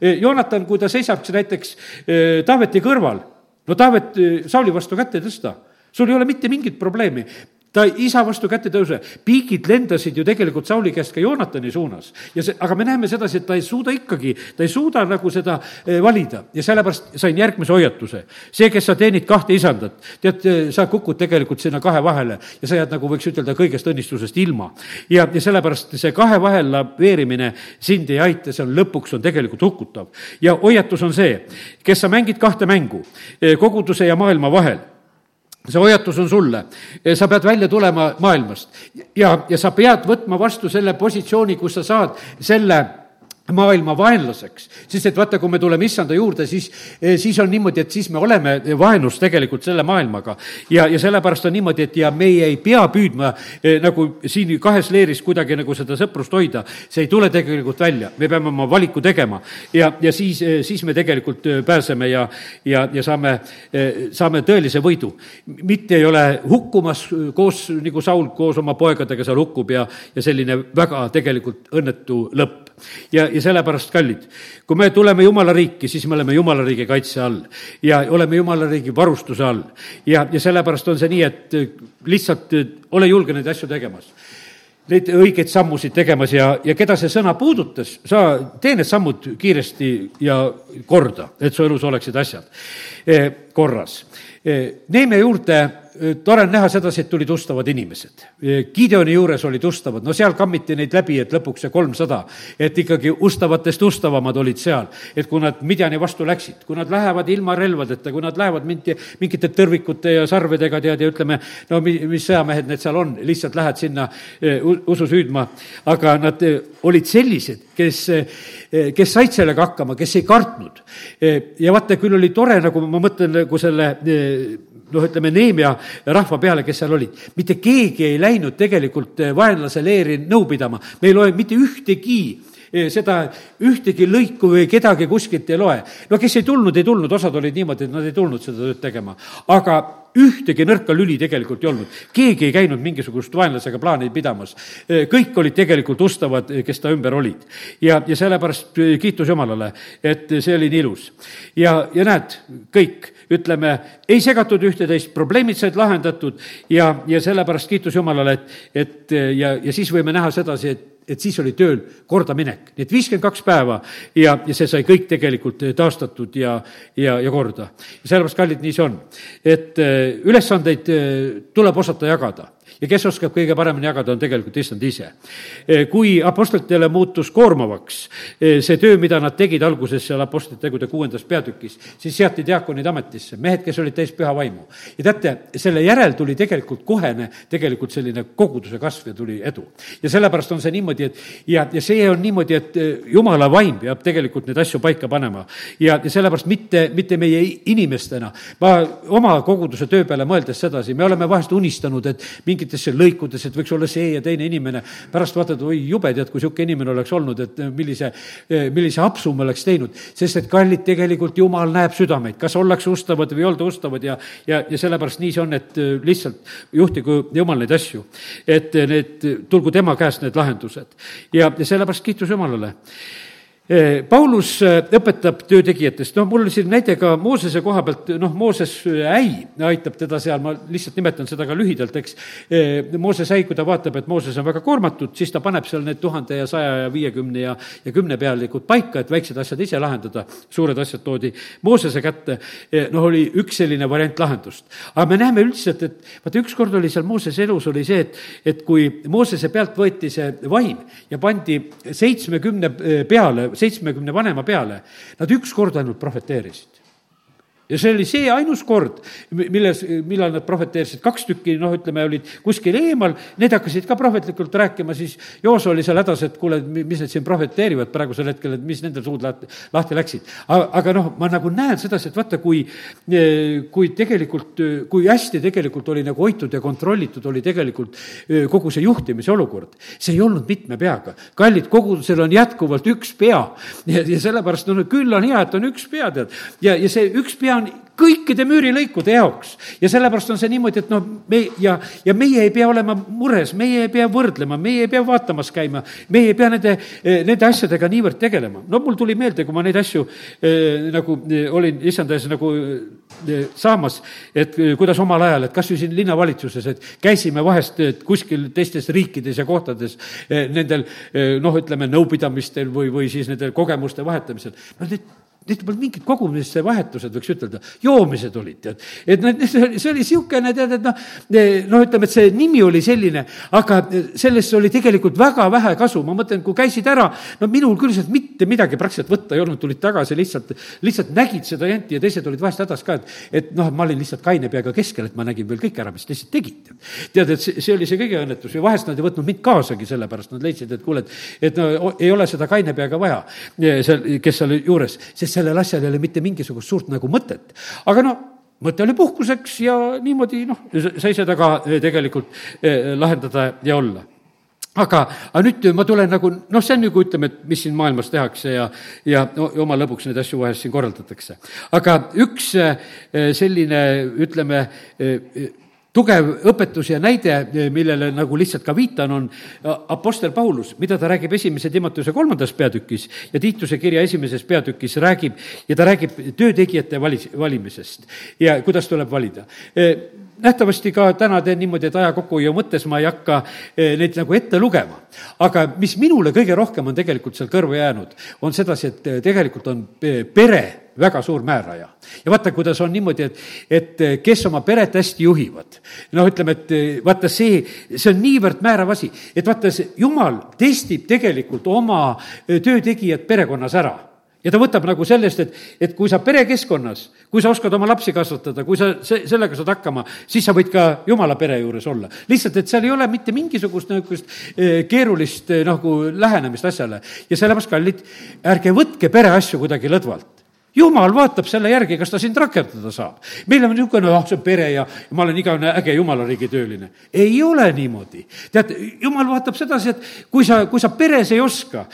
Joonatan, kui ta seisab näiteks eh, Taaveti kõrval, no Taavet eh, Sauli vastu kätt ei tõsta sul ei ole mitte mingit probleemi ta isa vastu kätt ei tõuse, piigid lendasid ju tegelikult Sauli käest ka Joonatani suunas. ja see, aga me näeme sedasi, et ta ei suuda ikkagi, ta ei suuda nagu seda eh, valida ja sellepärast sain järgmise hoiatuse. see, kes sa teenid kahte isandat, tead, eh, sa kukud tegelikult sinna kahe vahele ja sa jääd nagu võiks ütelda kõigest õnnistusest ilma. ja, ja sellepärast see kahe vahel veerimine sind ei aita, see on lõpuks on tegelikult hukutav. ja hoiatus on see, kes sa mängid kahte mängu eh, koguduse ja maailma vahel see hoiatus on sulle. sa pead välja tulema maailmast ja, ja sa pead võtma vastu selle positsiooni, kus sa saad selle maailma vaenlaseks. sest et vaata, kui me tuleme issanda juurde, siis, eh, siis on niimoodi, et siis me oleme vaenus tegelikult selle maailmaga. ja, ja sellepärast on niimoodi, et ja meie ei pea püüdma eh, nagu siin kahes leeris kuidagi nagu seda sõprust hoida. see ei tule tegelikult välja, me peame oma valiku tegema ja, ja siis, eh, siis me tegelikult pääseme ja, ja, ja saame, saame tõelise võidu. mitte ei ole hukkumas koos, nagu Saul koos oma poegadega seal hukkub ja, ja selline väga tegelikult õnnetu lõpp ja, ja sellepärast, kallid, kui me tuleme Jumala riiki, siis me oleme Jumala riigi kaitse all ja oleme Jumala riigi varustuse all. ja, ja sellepärast on see nii, et lihtsalt ole julge neid asju tegemas neid õigeid sammusid tegemas ja, ja keda see sõna puudutas, sa tee need sammud kiiresti ja korda, et su elus oleksid asjad eh, korras. Neeme juurde tore on näha sedasi, et tulid ustavad inimesed. Gideoni juures olid ustavad, no seal kammiti neid läbi, et lõpuks see kolmsada, et ikkagi ustavatest ustavamad olid seal. et kui nad Midjani vastu läksid, kui nad lähevad ilma relvadeta, kui nad lähevad mingi, mingite tõrvikute ja sarvedega, tead, ja ütleme, no mi-, mis sõjamehed need seal on, lihtsalt lähed sinna usu süüdma, aga nad olid sellised, kes, kes said sellega hakkama, kes ei kartnud. ja vaata, küll oli tore, nagu ma mõtlen nagu selle noh, ütleme Neemia rahva peale, kes seal olid. mitte keegi ei läinud tegelikult vaenlase leeri nõu pidama, me ei loe mitte ühtegi seda ühtegi lõiku või kedagi kuskilt ei loe. no kes ei tulnud, ei tulnud, osad olid niimoodi, et nad ei tulnud seda tööd tegema. aga ühtegi nõrka lüli tegelikult ei olnud. keegi ei käinud mingisugust vaenlasega plaani pidamas. kõik olid tegelikult ustavad, kes ta ümber olid. ja, ja sellepärast kiitus Jumalale, et see oli nii ilus. ja, ja näed, kõik, ütleme, ei segatud ühte-teist, probleemid said lahendatud ja, ja sellepärast kiitus Jumalale, et, et ja, ja siis võime näha sedasi, et et siis oli tööl kordaminek, nii et viiskümmend kaks päeva ja, ja see sai kõik tegelikult taastatud ja, ja, ja korda. sellepärast, kallid, nii see on. et ülesandeid tuleb osata jagada ja kes oskab kõige paremini jagada, on tegelikult issand ise. E, kui apostlitele muutus koormavaks e, see töö, mida nad tegid alguses seal apostlite tegude kuuendas peatükis, siis seati diaakonid ametisse, mehed, kes olid täis püha vaimu. ja teate, selle järel tuli tegelikult kohene tegelikult selline koguduse kasv ja tuli edu. ja sellepärast on see niimoodi, et ja, ja see on niimoodi, et e, jumala vaim peab tegelikult neid asju paika panema. ja, ja sellepärast mitte, mitte meie inimestena, ma oma koguduse töö peale mõeldes sedasi, me oleme vahest unistanud, et mingid mingitesse lõikudes, et võiks olla see ja teine inimene. pärast vaatad, oi jube, tead, kui niisugune inimene oleks olnud, et millise, millise apsu me oleks teinud. sest et kallid, tegelikult Jumal näeb südameid, kas ollakse ustavad või ei olda ustavad ja, ja, ja sellepärast nii see on, et lihtsalt juhtigu Jumal neid asju. et need, tulgu tema käest need lahendused. ja, ja sellepärast kiitus Jumalale Eh, Paulus eh, õpetab töötegijatest, noh, mul siin näide ka Moosese koha pealt, noh, Mooses eh, äi aitab teda seal, ma lihtsalt nimetan seda ka lühidalt, eks. Mooses äi, kui ta vaatab, et Mooses on väga koormatud, siis ta paneb seal need tuhande ja saja ja viiekümne ja, ja kümnepealikud paika, et väiksed asjad ise lahendada, suured asjad toodi Moosese kätte. noh, oli üks selline variant lahendust. aga me näeme üldiselt, et vaata, ükskord oli seal Moosese elus oli see, et, et kui Moosese pealt võeti see vaim ja pandi seitsmekümne peale, seitsmekümne vanema peale, nad ükskord ainult prohveteerisid ja see oli see ainus kord, milles, millal nad prohveteerisid, kaks tükki, noh, ütleme, olid kuskil eemal, need hakkasid ka prohvetlikult rääkima, siis Joos oli seal hädas, et kuule, mis need siin prohveteerivad praegusel hetkel, et mis nendel suud lahti, lahti läksid. aga, noh, ma nagu näen sedasi, et vaata, kui, kui tegelikult, kui hästi tegelikult oli nagu hoitud ja kontrollitud oli tegelikult kogu see juhtimise olukord. see ei olnud mitme peaga. kallid, kogudusel on jätkuvalt üks pea ja, ja sellepärast no küll on hea, et on üks pea, tead. ja, ja see üks pea on kõikide müürilõikude jaoks. ja sellepärast on see niimoodi, et noh, me ja, ja meie ei pea olema mures, meie ei pea võrdlema, meie ei pea vaatamas käima, meie ei pea nende, nende asjadega niivõrd tegelema. no mul tuli meelde, kui ma neid asju eh, nagu eh, olin issanda ees nagu eh, saamas, et eh, kuidas omal ajal, et kas või siin linnavalitsuses, et käisime vahest et kuskil teistes riikides ja kohtades eh, nendel eh, noh, ütleme nõupidamistel või, või siis nende kogemuste vahetamisel. no need Need polnud mingid kogumiste vahetused, võiks ütelda, joomised olid, tead. et need, see oli, see niisugune, tead, et noh, noh, ütleme, et see nimi oli selline, aga sellest oli tegelikult väga vähe kasu, ma mõtlen, kui käisid ära, no minul küll sealt mitte midagi praktiliselt võtta ei olnud, tulid tagasi lihtsalt, lihtsalt nägid seda janti ja teised olid vahest hädas ka, et, et noh, ma olin lihtsalt kaine peaga keskel, et ma nägin veel kõik ära, mis teised tegid. tead, et see, see oli see kõige õnnetus ja vahest nad ei võtnud mind kaasagi sellepärast, nad leidsid, et kuule, et, et no ei ole seda kaine peaga vaja, seal, kes seal juures, sest sest sellel asjal ei ole mitte mingisugust suurt nagu mõtet. aga no mõte oli puhkuseks ja niimoodi noh, sai seda ka eh, tegelikult eh, lahendada ja olla aga, aga nüüd ma tulen nagu, noh, see on nagu ütleme, et mis siin maailmas tehakse ja, ja oma lõbuks neid asju vahest siin korraldatakse. aga üks eh, selline, ütleme, tugev õpetus ja näide, millele nagu lihtsalt ka viitan, on Apostel Paulus, mida ta räägib esimese Timotuse kolmandas peatükis ja Tiituse kirja esimeses peatükis räägib ja ta räägib töötegijate valis, valimisest ja kuidas tuleb valida nähtavasti ka täna teen niimoodi, et aja kokkuhoiu mõttes ma ei hakka eh, neid nagu ette lugema. aga mis minule kõige rohkem on tegelikult seal kõrvu jäänud, on sedasi, et eh, tegelikult on eh, pere väga suur määraja. ja vaata, kuidas on niimoodi, et, et kes oma peret hästi juhivad. noh, ütleme, et vaata, see, see on niivõrd määrav asi, et vaata, see jumal testib tegelikult oma töötegijad perekonnas ära ja ta võtab nagu sellest, et, et kui sa perekeskkonnas, kui sa oskad oma lapsi kasvatada, kui sa se-, sellega saad hakkama, siis sa võid ka jumala pere juures olla. lihtsalt, et seal ei ole mitte mingisugust niisugust eh, keerulist eh, nagu lähenemist asjale. ja sellepärast, kallid, ärge võtke pereasju kuidagi lõdvalt jumal vaatab selle järgi, kas ta sind rakendada saab. meil on niisugune, ah, see on pere ja ma olen igavene äge jumala riigi tööline. ei ole niimoodi. tead, jumal vaatab sedasi, et kui sa, kui sa peres ei oska,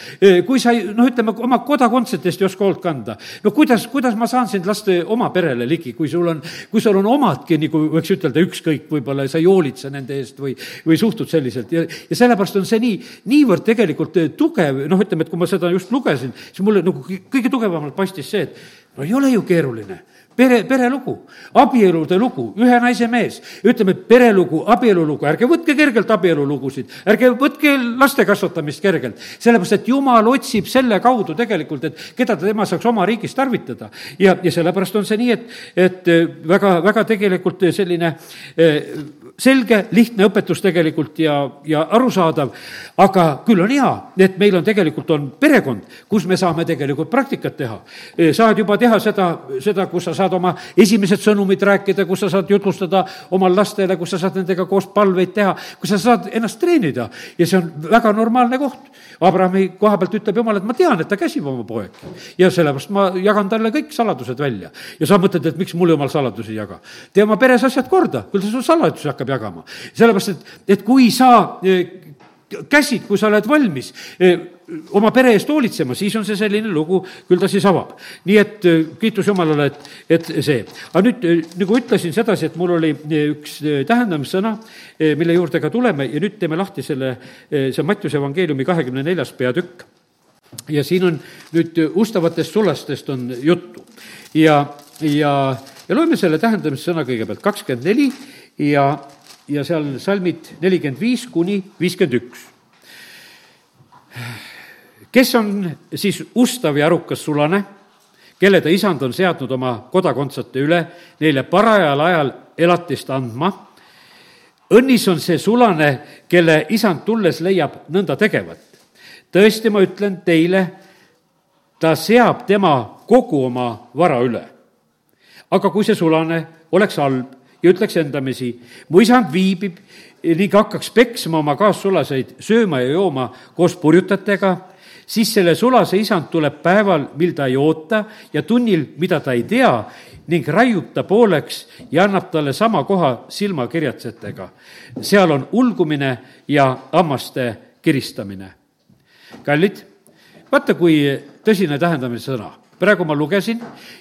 kui sa ei, noh, ütleme, oma kodakondsetest ei oska hoolt kanda, no kuidas, kuidas ma saan sind lasta oma perele ligi, kui sul on, kui sul on omadki, nagu võiks ütelda, ükskõik, võib-olla sa ei hoolitse nende eest või, või suhtud selliselt ja, ja sellepärast on see nii, niivõrd tegelikult tugev, noh, ütleme, et kui ma seda just lugesin, siis mulle nagu kõige tugevamalt paistis see, et no ei ole ju keeruline pere, perelugu, abielude lugu, ühe naise mees. ütleme, perelugu, abielulugu, ärge võtke kergelt abielulugusid, ärge võtke laste kasvatamist kergelt. sellepärast, et jumal otsib selle kaudu tegelikult, et keda tema saaks oma riigis tarvitada. ja, ja sellepärast on see nii, et, et väga, väga tegelikult selline eh, selge, lihtne õpetus tegelikult ja, ja arusaadav, aga küll on hea, et meil on tegelikult, on perekond, kus me saame tegelikult praktikat teha. saad juba teha seda, seda, kus sa saad oma esimesed sõnumid rääkida, kus sa saad jutlustada oma lastele, kus sa saad nendega koos palveid teha, kus sa saad ennast treenida ja see on väga normaalne koht. Abrahami koha pealt ütleb jumal, et ma tean, et ta käsib oma poegi ja sellepärast ma jagan talle kõik saladused välja. ja sa mõtled, et miks mul jumal saladusi ei jaga. tee oma peres asjad korda, küll ta sul saladusi hakkab jagama. sellepärast, et, et kui sa eh, käsid, kui sa oled valmis eh, oma pere eest hoolitsema, siis on see selline lugu, küll ta siis avab. nii et eh, kiitus Jumalale, et, et see. aga nüüd, nagu ütlesin sedasi, et mul oli üks tähendamissõna, mille juurde ka tuleme ja nüüd teeme lahti selle, see Mattiuse evangeeliumi kahekümne neljas peatükk. ja siin on nüüd ustavatest sulastest on juttu ja, ja, ja loeme selle tähendamissõna kõigepealt kakskümmend neli ja ja seal salmid nelikümmend viis kuni viiskümmend üks. kes on siis ustav ja arukas sulane, kelle ta isand on seadnud oma kodakondsete üle, neile parajal ajal elatist andma. õnnis on see sulane, kelle isand tulles leiab nõnda tegevat. tõesti, ma ütlen teile, ta seab tema kogu oma vara üle. aga kui see sulane oleks halb ja ütleks endamisi, mu isand viibib ning hakkaks peksma oma kaassulaseid, sööma ja jooma koos purjutajatega, siis selle sulase isand tuleb päeval, mil ta ei oota ja tunnil, mida ta ei tea, ning raiub ta pooleks ja annab talle sama koha silmakirjatsetega. seal on ulgumine ja hammaste kiristamine. kallid, vaata, kui tõsine tähendamise sõna praegu ma lugesin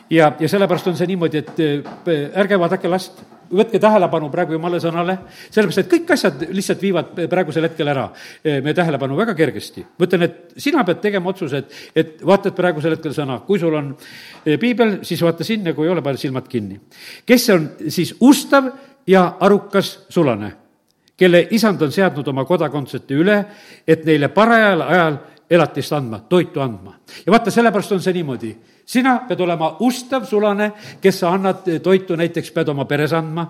ja, ja sellepärast on see niimoodi, et äh, ärge vaadake last, võtke tähelepanu praegu jumala sõnale, sellepärast et kõik asjad lihtsalt viivad praegusel hetkel ära äh, meie tähelepanu väga kergesti. ma ütlen, et sina pead tegema otsuse, et, et vaatad praegusel hetkel sõna, kui sul on piibel, siis vaata sinna, kui ei ole, pane silmad kinni. kes on siis ustav ja arukas sulane, kelle isand on seadnud oma kodakondsete üle, et neile parajal ajal elatist andma, toitu andma. ja vaata, sellepärast on see niimoodi. sina pead olema ustav sulane, kes sa annad toitu, näiteks pead oma peres andma.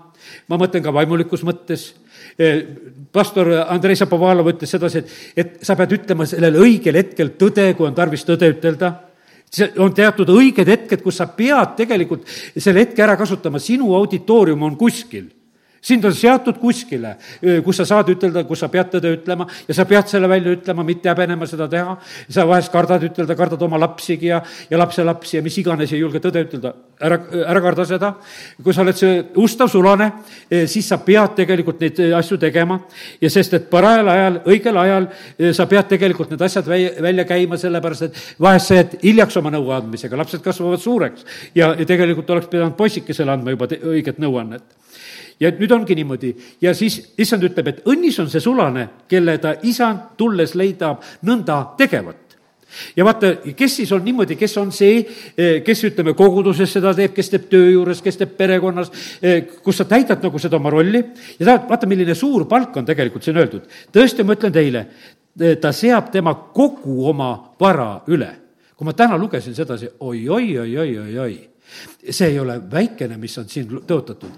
ma mõtlen ka vaimulikus mõttes. Eh, pastor Andrei Šapovalov ütles sedasi, et, et sa pead ütlema sellel õigel hetkel tõde, kui on tarvis tõde ütelda see on teatud õiged hetked, kus sa pead tegelikult selle hetke ära kasutama, sinu auditoorium on kuskil sind on seatud kuskile, kus sa saad ütelda, kus sa pead tõde ütlema ja sa pead selle välja ütlema, mitte häbenema seda teha. sa vahest kardad ütelda, kardad oma lapsigi ja, ja lapselapsi ja mis iganes, ei julge tõde ütelda. ära, ära karda seda. kui sa oled see ustav sulane, siis sa pead tegelikult neid asju tegema ja sest, et parajal ajal, õigel ajal sa pead tegelikult need asjad välja, välja käima, sellepärast et vahest sa jääd hiljaks oma nõuandmisega, lapsed kasvavad suureks ja, ja tegelikult oleks pidanud poisikesele andma juba õiget nõuannet ja nüüd ongi niimoodi ja siis issand ütleb, et õnnis on see sulane, kelle ta isand tulles leidab nõnda tegevat ja vaata, kes siis on niimoodi, kes on see, eh, kes ütleme, koguduses seda teeb, kes teeb töö juures, kes teeb perekonnas, eh, kus sa täidad nagu seda oma rolli ja ta, vaata, milline suur palk on tegelikult siin öeldud. tõesti, ma ütlen teile, eh, ta seab tema kogu oma vara üle. kui ma täna lugesin sedasi oi, oi, oi, oi, oi, oi, see ei ole väikene, mis on siin tõotatud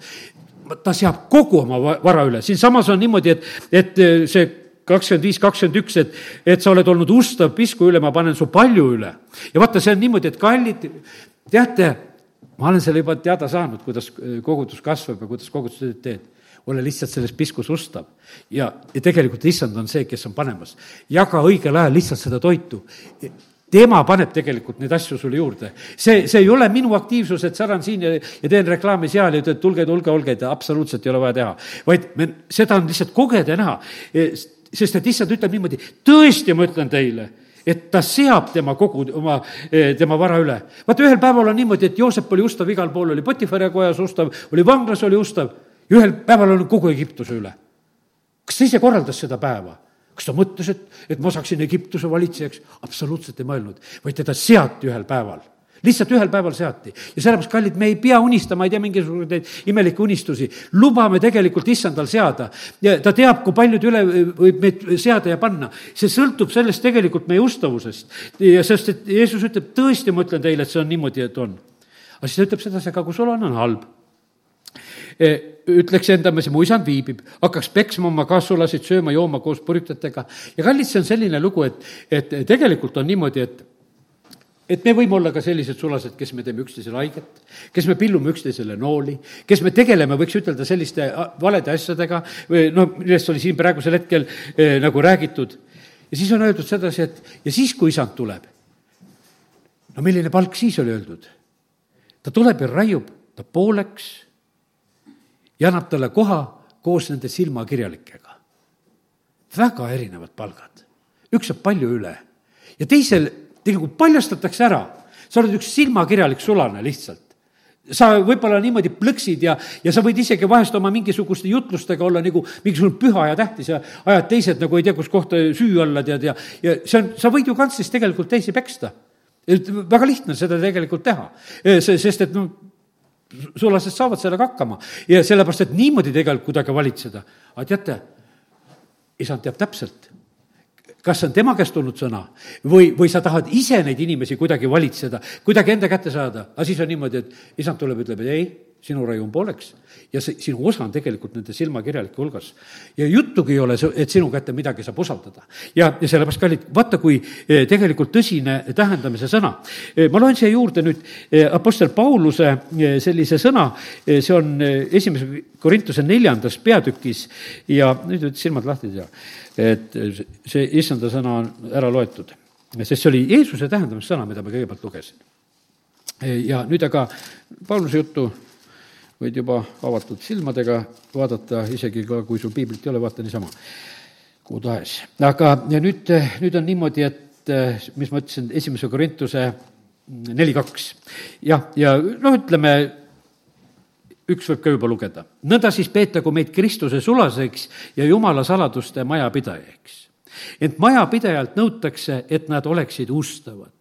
ta seab kogu oma vara üle, siinsamas on niimoodi, et, et eh, see kakskümmend viis, kakskümmend üks, et, et sa oled olnud ustav pisku üle, ma panen su palju üle. ja vaata, see on niimoodi, et kallid, teate, ma olen selle juba teada saanud, kuidas eh, kogudus kasvab ja kuidas kogudustööd teed ole lihtsalt selles piskus ustav. ja, ja tegelikult issand on see, kes on panemas. jaga õigel ajal lihtsalt seda toitu. Tema paneb tegelikult neid asju sulle juurde. see, see ei ole minu aktiivsus, et säran siin ja, ja teen reklaami seal ja ütled, tulge, tulge, olge, absoluutselt ei ole vaja teha. vaid me, seda on lihtsalt kogeda ja näha. E, sest et issand ütleb niimoodi, tõesti, ma ütlen teile et ta seab tema kogu, oma, e, tema vara üle. vaata, ühel päeval on niimoodi, et Joosep oli ustav, igal pool oli Potifari kojas ustav, oli vanglas oli ustav ja ühel päeval oli kogu Egiptuse üle. kas ta ise korraldas seda päeva? Kas ta mõtles, et, et ma saaksin Egiptuse valitsejaks? absoluutselt ei mõelnud, vaid teda seati ühel päeval lihtsalt ühel päeval seati ja sellepärast, kallid, me ei pea unistama, ei tea, mingisuguseid imelikke unistusi. lubame tegelikult issandal seada ja ta teab, kui palju ta üle võib meid seada ja panna. see sõltub sellest tegelikult meie ustavusest ja sest, et Jeesus ütleb, tõesti, ma ütlen teile, et see on niimoodi, et on. aga siis ta ütleb sedasi, aga kui sul on, on halb Eh, ütleks endamees, mu isand viibib, hakkaks peksma oma kaassulasid, sööma-jooma koos purjutajatega. ja kallid, see on selline lugu, et, et tegelikult on niimoodi, et et me võime olla ka sellised sulased, kes me teeme üksteisele haiget, kes me pillume üksteisele nooli, kes me tegeleme, võiks ütelda, selliste valede asjadega või noh, millest oli siin praegusel hetkel eh, nagu räägitud. ja siis on öeldud sedasi, et ja siis, kui isand tuleb, no milline palk siis oli öeldud? ta tuleb ja raiub ta pooleks ja annab talle koha koos nende silmakirjalikega. väga erinevad palgad. üks saab palju üle ja teisel tegelikult paljastatakse ära, sa oled üks silmakirjalik sulane lihtsalt sa võib-olla niimoodi plõksid ja, ja sa võid isegi vahest oma mingisuguste jutlustega olla nagu mingisugune püha ja tähtis ja ajad teised nagu ei tea, kus kohta süü olla, tead, ja, ja see on, sa võid ju kantslist tegelikult teisi peksta. väga lihtne seda tegelikult teha, sest et noh, sulased saavad sellega hakkama. Ja sellepärast, et niimoodi tegelikult kuidagi valitseda. aga teate, isand teab täpselt, kas see on tema käest tulnud sõna või, või sa tahad ise neid inimesi kuidagi valitseda, kuidagi enda kätte saada, aga siis on niimoodi, et isand tuleb, ütleb, et ei sinu raium pooleks ja see, sinu osa on tegelikult nende silmakirjalike hulgas. ja juttugi ei ole, et sinu kätte midagi saab usaldada. ja, ja sellepärast, kallid, vaata, kui eh, tegelikult tõsine tähendamise sõna. Eh, ma loen siia juurde nüüd eh, Apostel Pauluse sellise sõna, see on esimese Korintuse neljandas peatükis ja nüüd võttis silmad lahti tea, et see issanda sõna on ära loetud. sest see oli Jeesuse tähendamissõna, mida ma kõigepealt lugesin. ja nüüd aga Pauluse juttu võid juba avatud silmadega vaadata, isegi ka kui sul piiblit ei ole, vaata niisama, kuhu tahes. aga, ja nüüd, nüüd on niimoodi, et mis ma ütlesin, esimese Korintuse neli kaks. jah, ja noh, ütleme, üks võib ka juba lugeda. nõnda siis peetagu meid Kristuse sulaseks ja Jumala saladuste majapidajaks. ent majapidajalt nõutakse, et nad oleksid ustavad.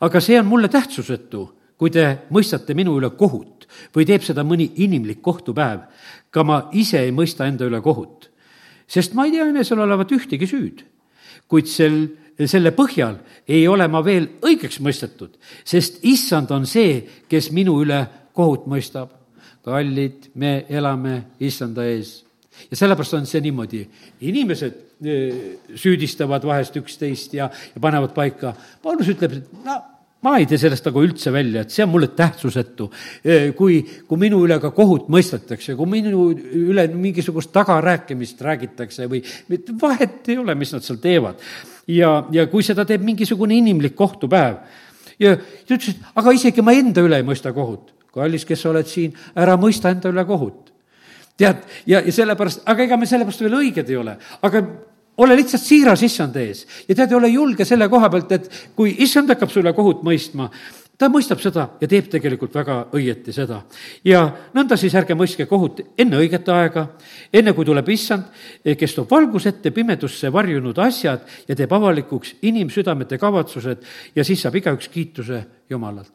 aga see on mulle tähtsusetu, kui te mõistate minu üle kohut või teeb seda mõni inimlik kohtupäev, ka ma ise ei mõista enda üle kohut. sest ma ei tea enesel olevat ühtegi süüd, kuid sel, selle põhjal ei ole ma veel õigeks mõistetud, sest issand on see, kes minu üle kohut mõistab. kallid, me elame issanda ees ja sellepärast on see niimoodi, inimesed eh, süüdistavad vahest üksteist ja, ja panevad paika. Paulus ütleb, et no ma ei tee sellest nagu üldse välja, et see on mulle tähtsusetu. kui, kui minu üle ka kohut mõistetakse, kui minu üle mingisugust tagarääkimist räägitakse või vahet ei ole, mis nad seal teevad. ja, ja kui seda teeb mingisugune inimlik kohtupäev ja ta ütles, et aga isegi ma enda üle ei mõista kohut. kallis, kes sa oled siin, ära mõista enda üle kohut tead, ja, ja sellepärast, aga ega me sellepärast veel õiged ei ole, aga ole lihtsalt siiras issand ees ja tead, ole julge selle koha pealt, et kui issand hakkab sulle kohut mõistma, ta mõistab seda ja teeb tegelikult väga õieti seda. ja nõnda siis ärge mõistke kohut enne õiget aega, enne kui tuleb issand, kes toob valgus ette pimedusse varjunud asjad ja teeb avalikuks inimsüdamete kavatsused ja siis saab igaüks kiituse Jumalalt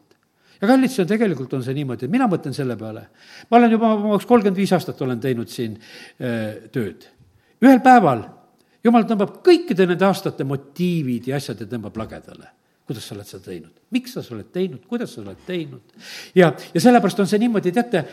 ja kallid, see on tegelikult, on see niimoodi, et mina mõtlen selle peale. ma olen juba, ma oleks kolmkümmend viis aastat olen teinud siin öö, tööd. ühel päeval jumal tõmbab kõikide nende aastate motiivid ja asjad ja tõmbab lagedale. kuidas sa oled seda teinud, miks sa oled teinud, kuidas sa oled teinud. ja, ja sellepärast on see niimoodi, teate,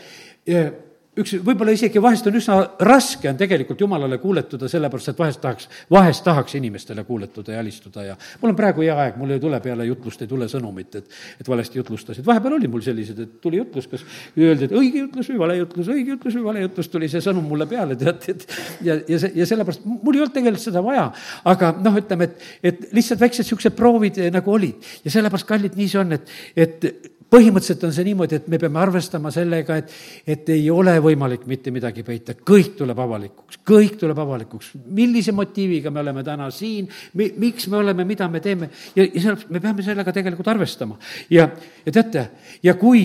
üks, võib-olla isegi vahest on üsna raske on tegelikult Jumalale kuuletuda, sellepärast et vahest tahaks, vahest tahaks inimestele kuuletuda ja alistuda ja mul on praegu hea aeg, mul ei tule peale jutlust, ei tule sõnumit, et, et valesti jutlustasid. vahepeal oli mul sellised, et tuli jutlus, kas öeldi, et õige jutlus või vale jutlus, õige jutlus või vale jutlus, tuli see sõnum mulle peale, tead, et ja, ja see, ja sellepärast mul ei olnud tegelikult seda vaja. aga noh, ütleme, et, et lihtsalt väiksed niisugused proovid nagu olid ja sellepärast, kallid, nii see on, et, et põhimõtteliselt on see niimoodi, et me peame arvestama sellega, et, et ei ole võimalik mitte midagi peita, kõik tuleb avalikuks, kõik tuleb avalikuks. millise motiiviga me oleme täna siin, mi-, miks me oleme, mida me teeme ja, ja sellepärast me peame sellega tegelikult arvestama. ja, ja teate, ja kui,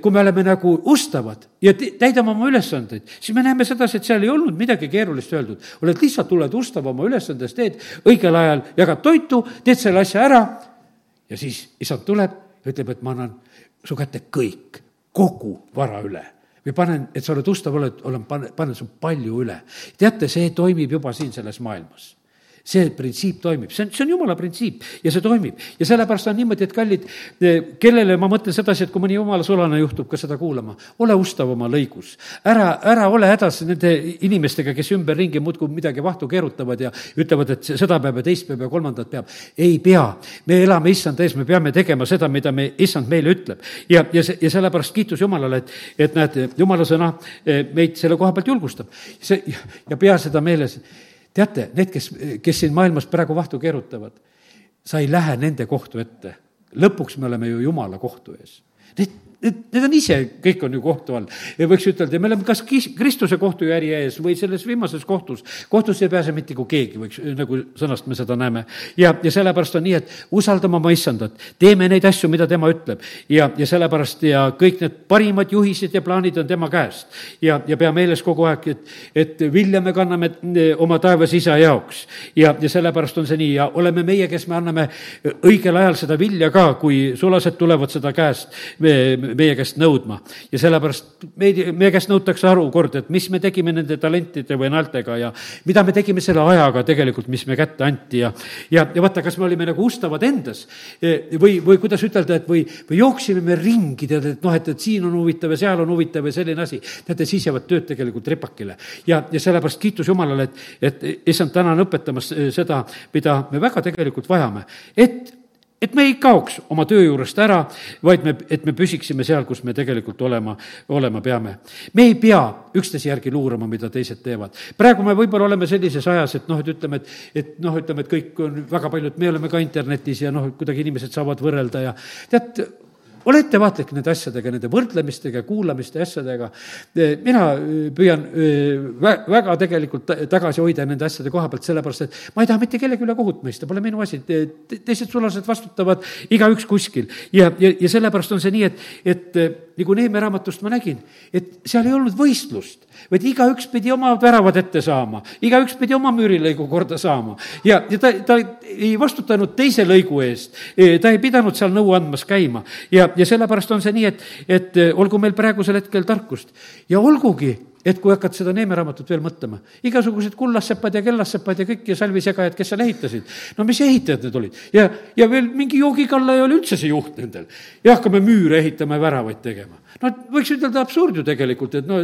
kui me oleme nagu ustavad ja täidame oma ülesandeid, siis me näeme sedasi, et seal ei olnud midagi keerulist öeldud. oled lihtsalt, tuled ustav oma ülesandest, teed õigel ajal, jagad toitu, teed selle asja ära ja siis isand tuleb ja ütleb, et ma annan su kätte kõik, kogu vara üle või panen, et sa oled ustav, oled, olen, panen, su palju üle. teate, see toimib juba siin selles maailmas see printsiip toimib, see on, see on jumala printsiip ja see toimib. ja sellepärast on niimoodi, et kallid, eh, kellele ma mõtlen sedasi, et kui mõni jumala sulane juhtub ka seda kuulama, ole ustav oma lõigus. ära, ära ole hädas nende inimestega, kes ümberringi muudkui midagi vahtu keerutavad ja ütlevad, et seda peab ja teist peab ja kolmandat peab. ei pea, me elame issand ees, me peame tegema seda, mida me, issand meile ütleb. ja, ja see, ja sellepärast kiitus Jumalale, et, et näed, jumala sõna eh, meid selle koha pealt julgustab. see, ja pea seda meeles teate, need, kes, kes siin maailmas praegu vahtu keerutavad, sa ei lähe nende kohtu ette. lõpuks me oleme ju Jumala kohtu ees. Need Need, need on ise, kõik on ju kohtu all. võiks ütelda, me oleme kas Kristuse kohtujärje ees või selles viimases kohtus. kohtusse ei pääse mitte kui keegi, võiks, nagu sõnast me seda näeme. ja, ja sellepärast on nii, et usaldame oma issandat, teeme neid asju, mida tema ütleb. ja, ja sellepärast ja kõik need parimad juhised ja plaanid on tema käest. ja, ja pea meeles kogu aeg, et, et vilja me kanname e, oma taevas isa jaoks. ja, ja sellepärast on see nii ja oleme meie, kes me anname õigel ajal seda vilja ka, kui sulased tulevad seda käest me, meie käest nõudma. ja sellepärast meid, meie käest nõutakse aru kord, et mis me tegime nende talentide või naeltega ja mida me tegime selle ajaga tegelikult, mis me kätte anti ja, ja, ja vaata, kas me olime nagu ustavad endas e, või, või kuidas ütelda, et või, või jooksime me ringi, tead, et noh, et, et siin on huvitav ja seal on huvitav ja selline asi. teate, siis jäävad tööd tegelikult ripakile. ja, ja sellepärast kiitus Jumalale, et, et issand, täna on õpetamas seda, mida me väga tegelikult vajame, et et me ei kaoks oma töö juurest ära, vaid me, et me püsiksime seal, kus me tegelikult olema, olema peame. me ei pea üksteise järgi luurama, mida teised teevad. praegu me võib-olla oleme sellises ajas, et noh, et ütleme, et, et noh, ütleme, et kõik on väga paljud, me oleme ka internetis ja noh, kuidagi inimesed saavad võrrelda ja tead, ole ettevaatlik nende asjadega, nende võrdlemistega, kuulamiste asjadega. mina äh, püüan vä-, väga tegelikult tagasi hoida nende asjade koha pealt, sellepärast et ma ei taha mitte kellegi üle kohut mõista, pole minu asi. teised sulased vastutavad igaüks kuskil ja, ja, ja sellepärast on see nii, et, et nagu Neeme raamatust ma nägin, et seal ei olnud võistlust, vaid igaüks pidi oma väravad ette saama, igaüks pidi oma müürilõigu korda saama. ja, ja ta, ta ei vastutanud teise lõigu eest, ta ei pidanud seal nõu andmas käima. Ja, ja sellepärast on see nii, et, et olgu meil praegusel hetkel tarkust. Ja olgugi, et kui hakkad seda Neeme raamatut veel mõtlema, igasugused kullassepad ja kellassepad ja kõik ja salvisegajad, kes seal ehitasid, no mis ehitajad need olid? ja, ja veel mingi joogikalla ei ole üldse see juht nendel. ja hakkame müüre ehitama ja väravaid tegema. no võiks ütelda absurd ju tegelikult, et no,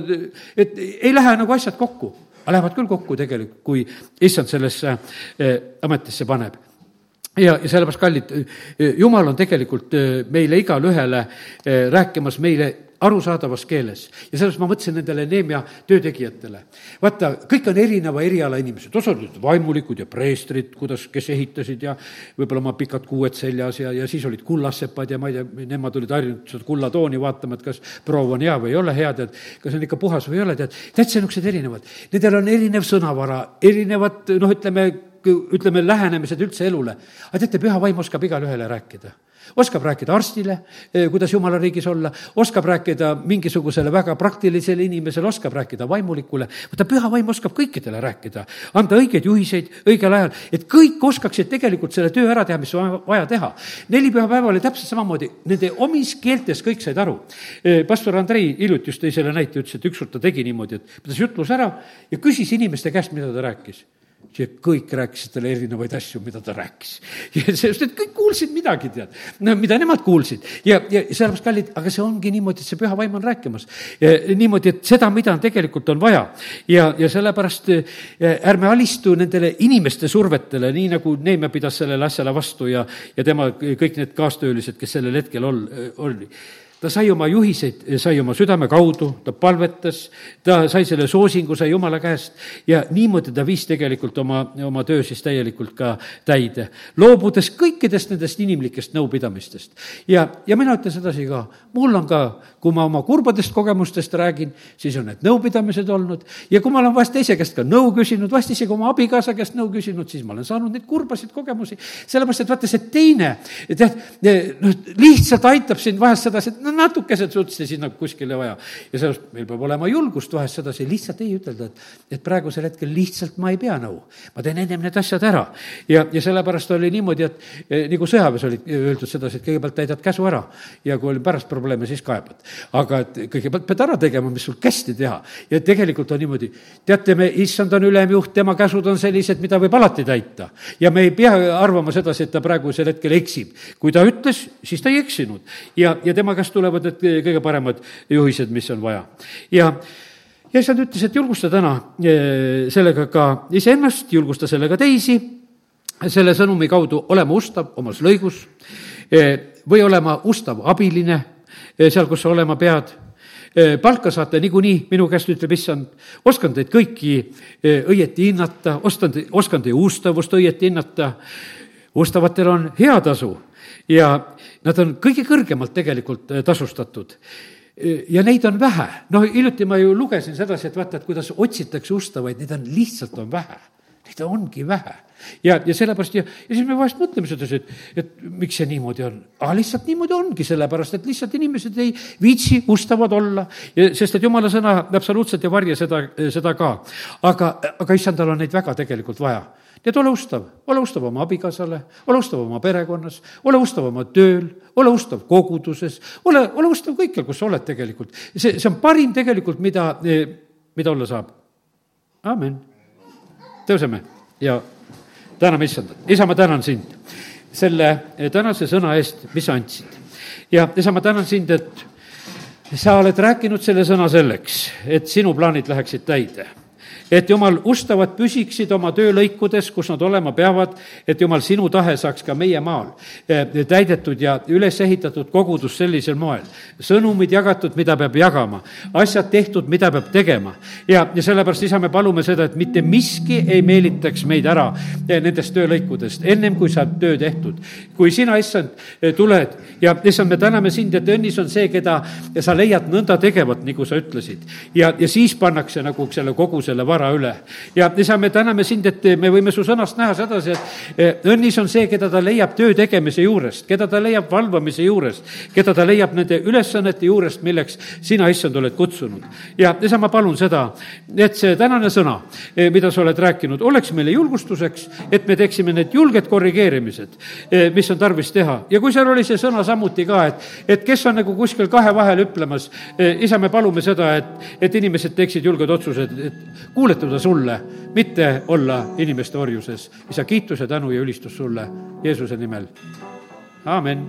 et ei lähe nagu asjad kokku. aga lähevad küll kokku tegelikult, kui issand sellesse eh, ametisse paneb ja, ja sellepärast, kallid, jumal on tegelikult eh, meile igale ühele eh, rääkimas meile arusaadavas keeles. ja sellest ma mõtlesin nendele Neemia töötegijatele. vaata, kõik on erineva eriala inimesed, osad olid vaimulikud ja preestrid, kuidas, kes ehitasid ja võib-olla oma pikad kuued seljas ja, ja siis olid kullassepad ja ma ei tea, nemad olid harjunud seda kullatooni vaatama, et kas proov on hea või ei ole hea, tead, kas on ikka puhas või ei ole, tead. täitsa niisugused erinevad. Nendel on erinev sõnavara, erinevad noh, ütleme, ütleme, lähenemised üldse elule. aga teate, püha vaim oskab igale ühele rääkida oskab rääkida arstile, eh, kuidas jumala riigis olla, oskab rääkida mingisugusele väga praktilisele inimesele, oskab rääkida vaimulikule. vaata, püha vaim oskab kõikidele rääkida, anda õigeid juhiseid õigel ajal, et kõik oskaksid tegelikult selle töö ära teha, mis on vaja teha. neli pühapäeva oli täpselt samamoodi, nende omis keeltes kõik said aru. Eh, pastor Andrei hiljuti just tõi selle näite, ütles, et ükskord ta tegi niimoodi, et pidas jutluse ära ja küsis inimeste käest, mida ta rääkis ja kõik rääkisid talle erinevaid asju, mida ta rääkis. sest, et kõik kuulsid midagi, tead, no mida nemad kuulsid ja, ja sellepärast, kallid, aga see ongi niimoodi, et see püha vaim on rääkimas. niimoodi, et seda, mida tegelikult on vaja ja, ja sellepärast ärme alistu nendele inimeste survetele, nii nagu Neeme pidas sellele asjale vastu ja, ja tema kõik need kaastöölised, kes sellel hetkel ol-, oli ta sai oma juhiseid, sai oma südame kaudu, ta palvetas, ta sai selle soosingu, sai Jumala käest ja niimoodi ta viis tegelikult oma, oma töö siis täielikult ka täide, loobudes kõikidest nendest inimlikest nõupidamistest. ja, ja mina ütlen sedasi ka, mul on ka, kui ma oma kurbadest kogemustest räägin, siis on need nõupidamised olnud ja kui ma olen vahest teise käest ka nõu küsinud, vahest isegi oma abikaasa käest nõu küsinud, siis ma olen saanud neid kurbasid kogemusi, sellepärast et vaata, see teine, tead, noh, lihtsalt aitab sind vahest sedasi, et no natukesed sutsti sinna kuskile vaja. ja sellepärast meil peab olema julgust vahest sedasi lihtsalt ei ütelda, et, et praegusel hetkel lihtsalt ma ei pea nõu. ma teen ennem need asjad ära. ja, ja sellepärast oli niimoodi, et eh, nagu sõjaväes oli öeldud sedasi, et kõigepealt täidad käsu ära ja kui oli pärast probleeme, siis kaebad. aga et kõigepealt pead ära tegema, mis sul kästi teha. ja tegelikult on niimoodi, teate, me, issand on ülemjuht, tema käsud on sellised, mida võib alati täita. ja me ei pea arvama sedasi, et ta praegusel hetkel eksib. kui ta ütles, siis ta ei eksinud. ja, ja tema käest tuleb tulevad need kõige paremad juhised, mis on vaja. ja ja issand ütles, et julgusta täna eh, sellega ka iseennast, julgusta sellega teisi, selle sõnumi kaudu olema ustav omas lõigus eh, või olema ustav abiline eh, seal, kus sa olema pead. Palka saate niikuinii, minu käest ütleb issand, oskan teid kõiki õieti hinnata, oskan, oskan teie ustavust õieti hinnata, ustavatel on hea tasu ja nad on kõige kõrgemalt tegelikult äh, tasustatud ja neid on vähe. noh, hiljuti ma ju lugesin sedasi, et vaata, et kuidas otsitakse ustavaid, neid on lihtsalt on vähe. Neid ongi vähe. ja, ja sellepärast ja, ja siis me vahest mõtleme sedasi, et, et miks see niimoodi on. aga lihtsalt niimoodi ongi, sellepärast et lihtsalt inimesed ei viitsi ustavad olla, sest et jumala sõna absoluutselt ei varja seda, seda ka. aga, aga issandal on neid väga tegelikult vaja et ole ustav, ole ustav oma abikaasale, ole ustav oma perekonnas, ole ustav oma tööl, ole ustav koguduses, ole, ole ustav kõikjal, kus sa oled tegelikult. see, see on parim tegelikult, mida, mida olla saab. amin. tõuseme ja täname issandat. isa, ma tänan sind selle tänase sõna eest, mis sa andsid. ja isa, ma tänan sind, et sa oled rääkinud selle sõna selleks, et sinu plaanid läheksid täide et jumal, ustavad püsiksid oma töölõikudes, kus nad olema peavad, et jumal, sinu tahe saaks ka meie maal eh, täidetud ja üles ehitatud kogudus sellisel moel. sõnumid jagatud, mida peab jagama, asjad tehtud, mida peab tegema. ja, ja sellepärast, isa, me palume seda, et mitte miski ei meelitaks meid ära eh, nendest töölõikudest, ennem kui saab töö tehtud. kui sina, issand, eh, tuled ja issand, me täname sind, et õnnis on see, keda sa leiad nõnda tegevat, nagu sa ütlesid. ja, ja siis pannakse nagu selle kogu selle vara üle. ja isa, me täname sind, et me võime su sõnast näha sedasi, et eh, õnnis on see, keda ta leiab töö tegemise juurest, keda ta leiab valvamise juurest, keda ta leiab nende ülesannete juurest, milleks sina, issand, oled kutsunud. ja isa, ma palun seda, et see tänane sõna, eh, mida sa oled rääkinud, oleks meile julgustuseks, et me teeksime need julged korrigeerimised, eh, mis on tarvis teha. ja kui seal oli see sõna samuti ka, et, et kes on nagu kuskil kahe vahel hüplemas, isa, me palume seda, et, et inimesed teeksid julged otsused, et kuuletuda sulle, mitte olla inimeste orjuses. isa, kiitus ja tänu ja ülistus sulle Jeesuse nimel. amin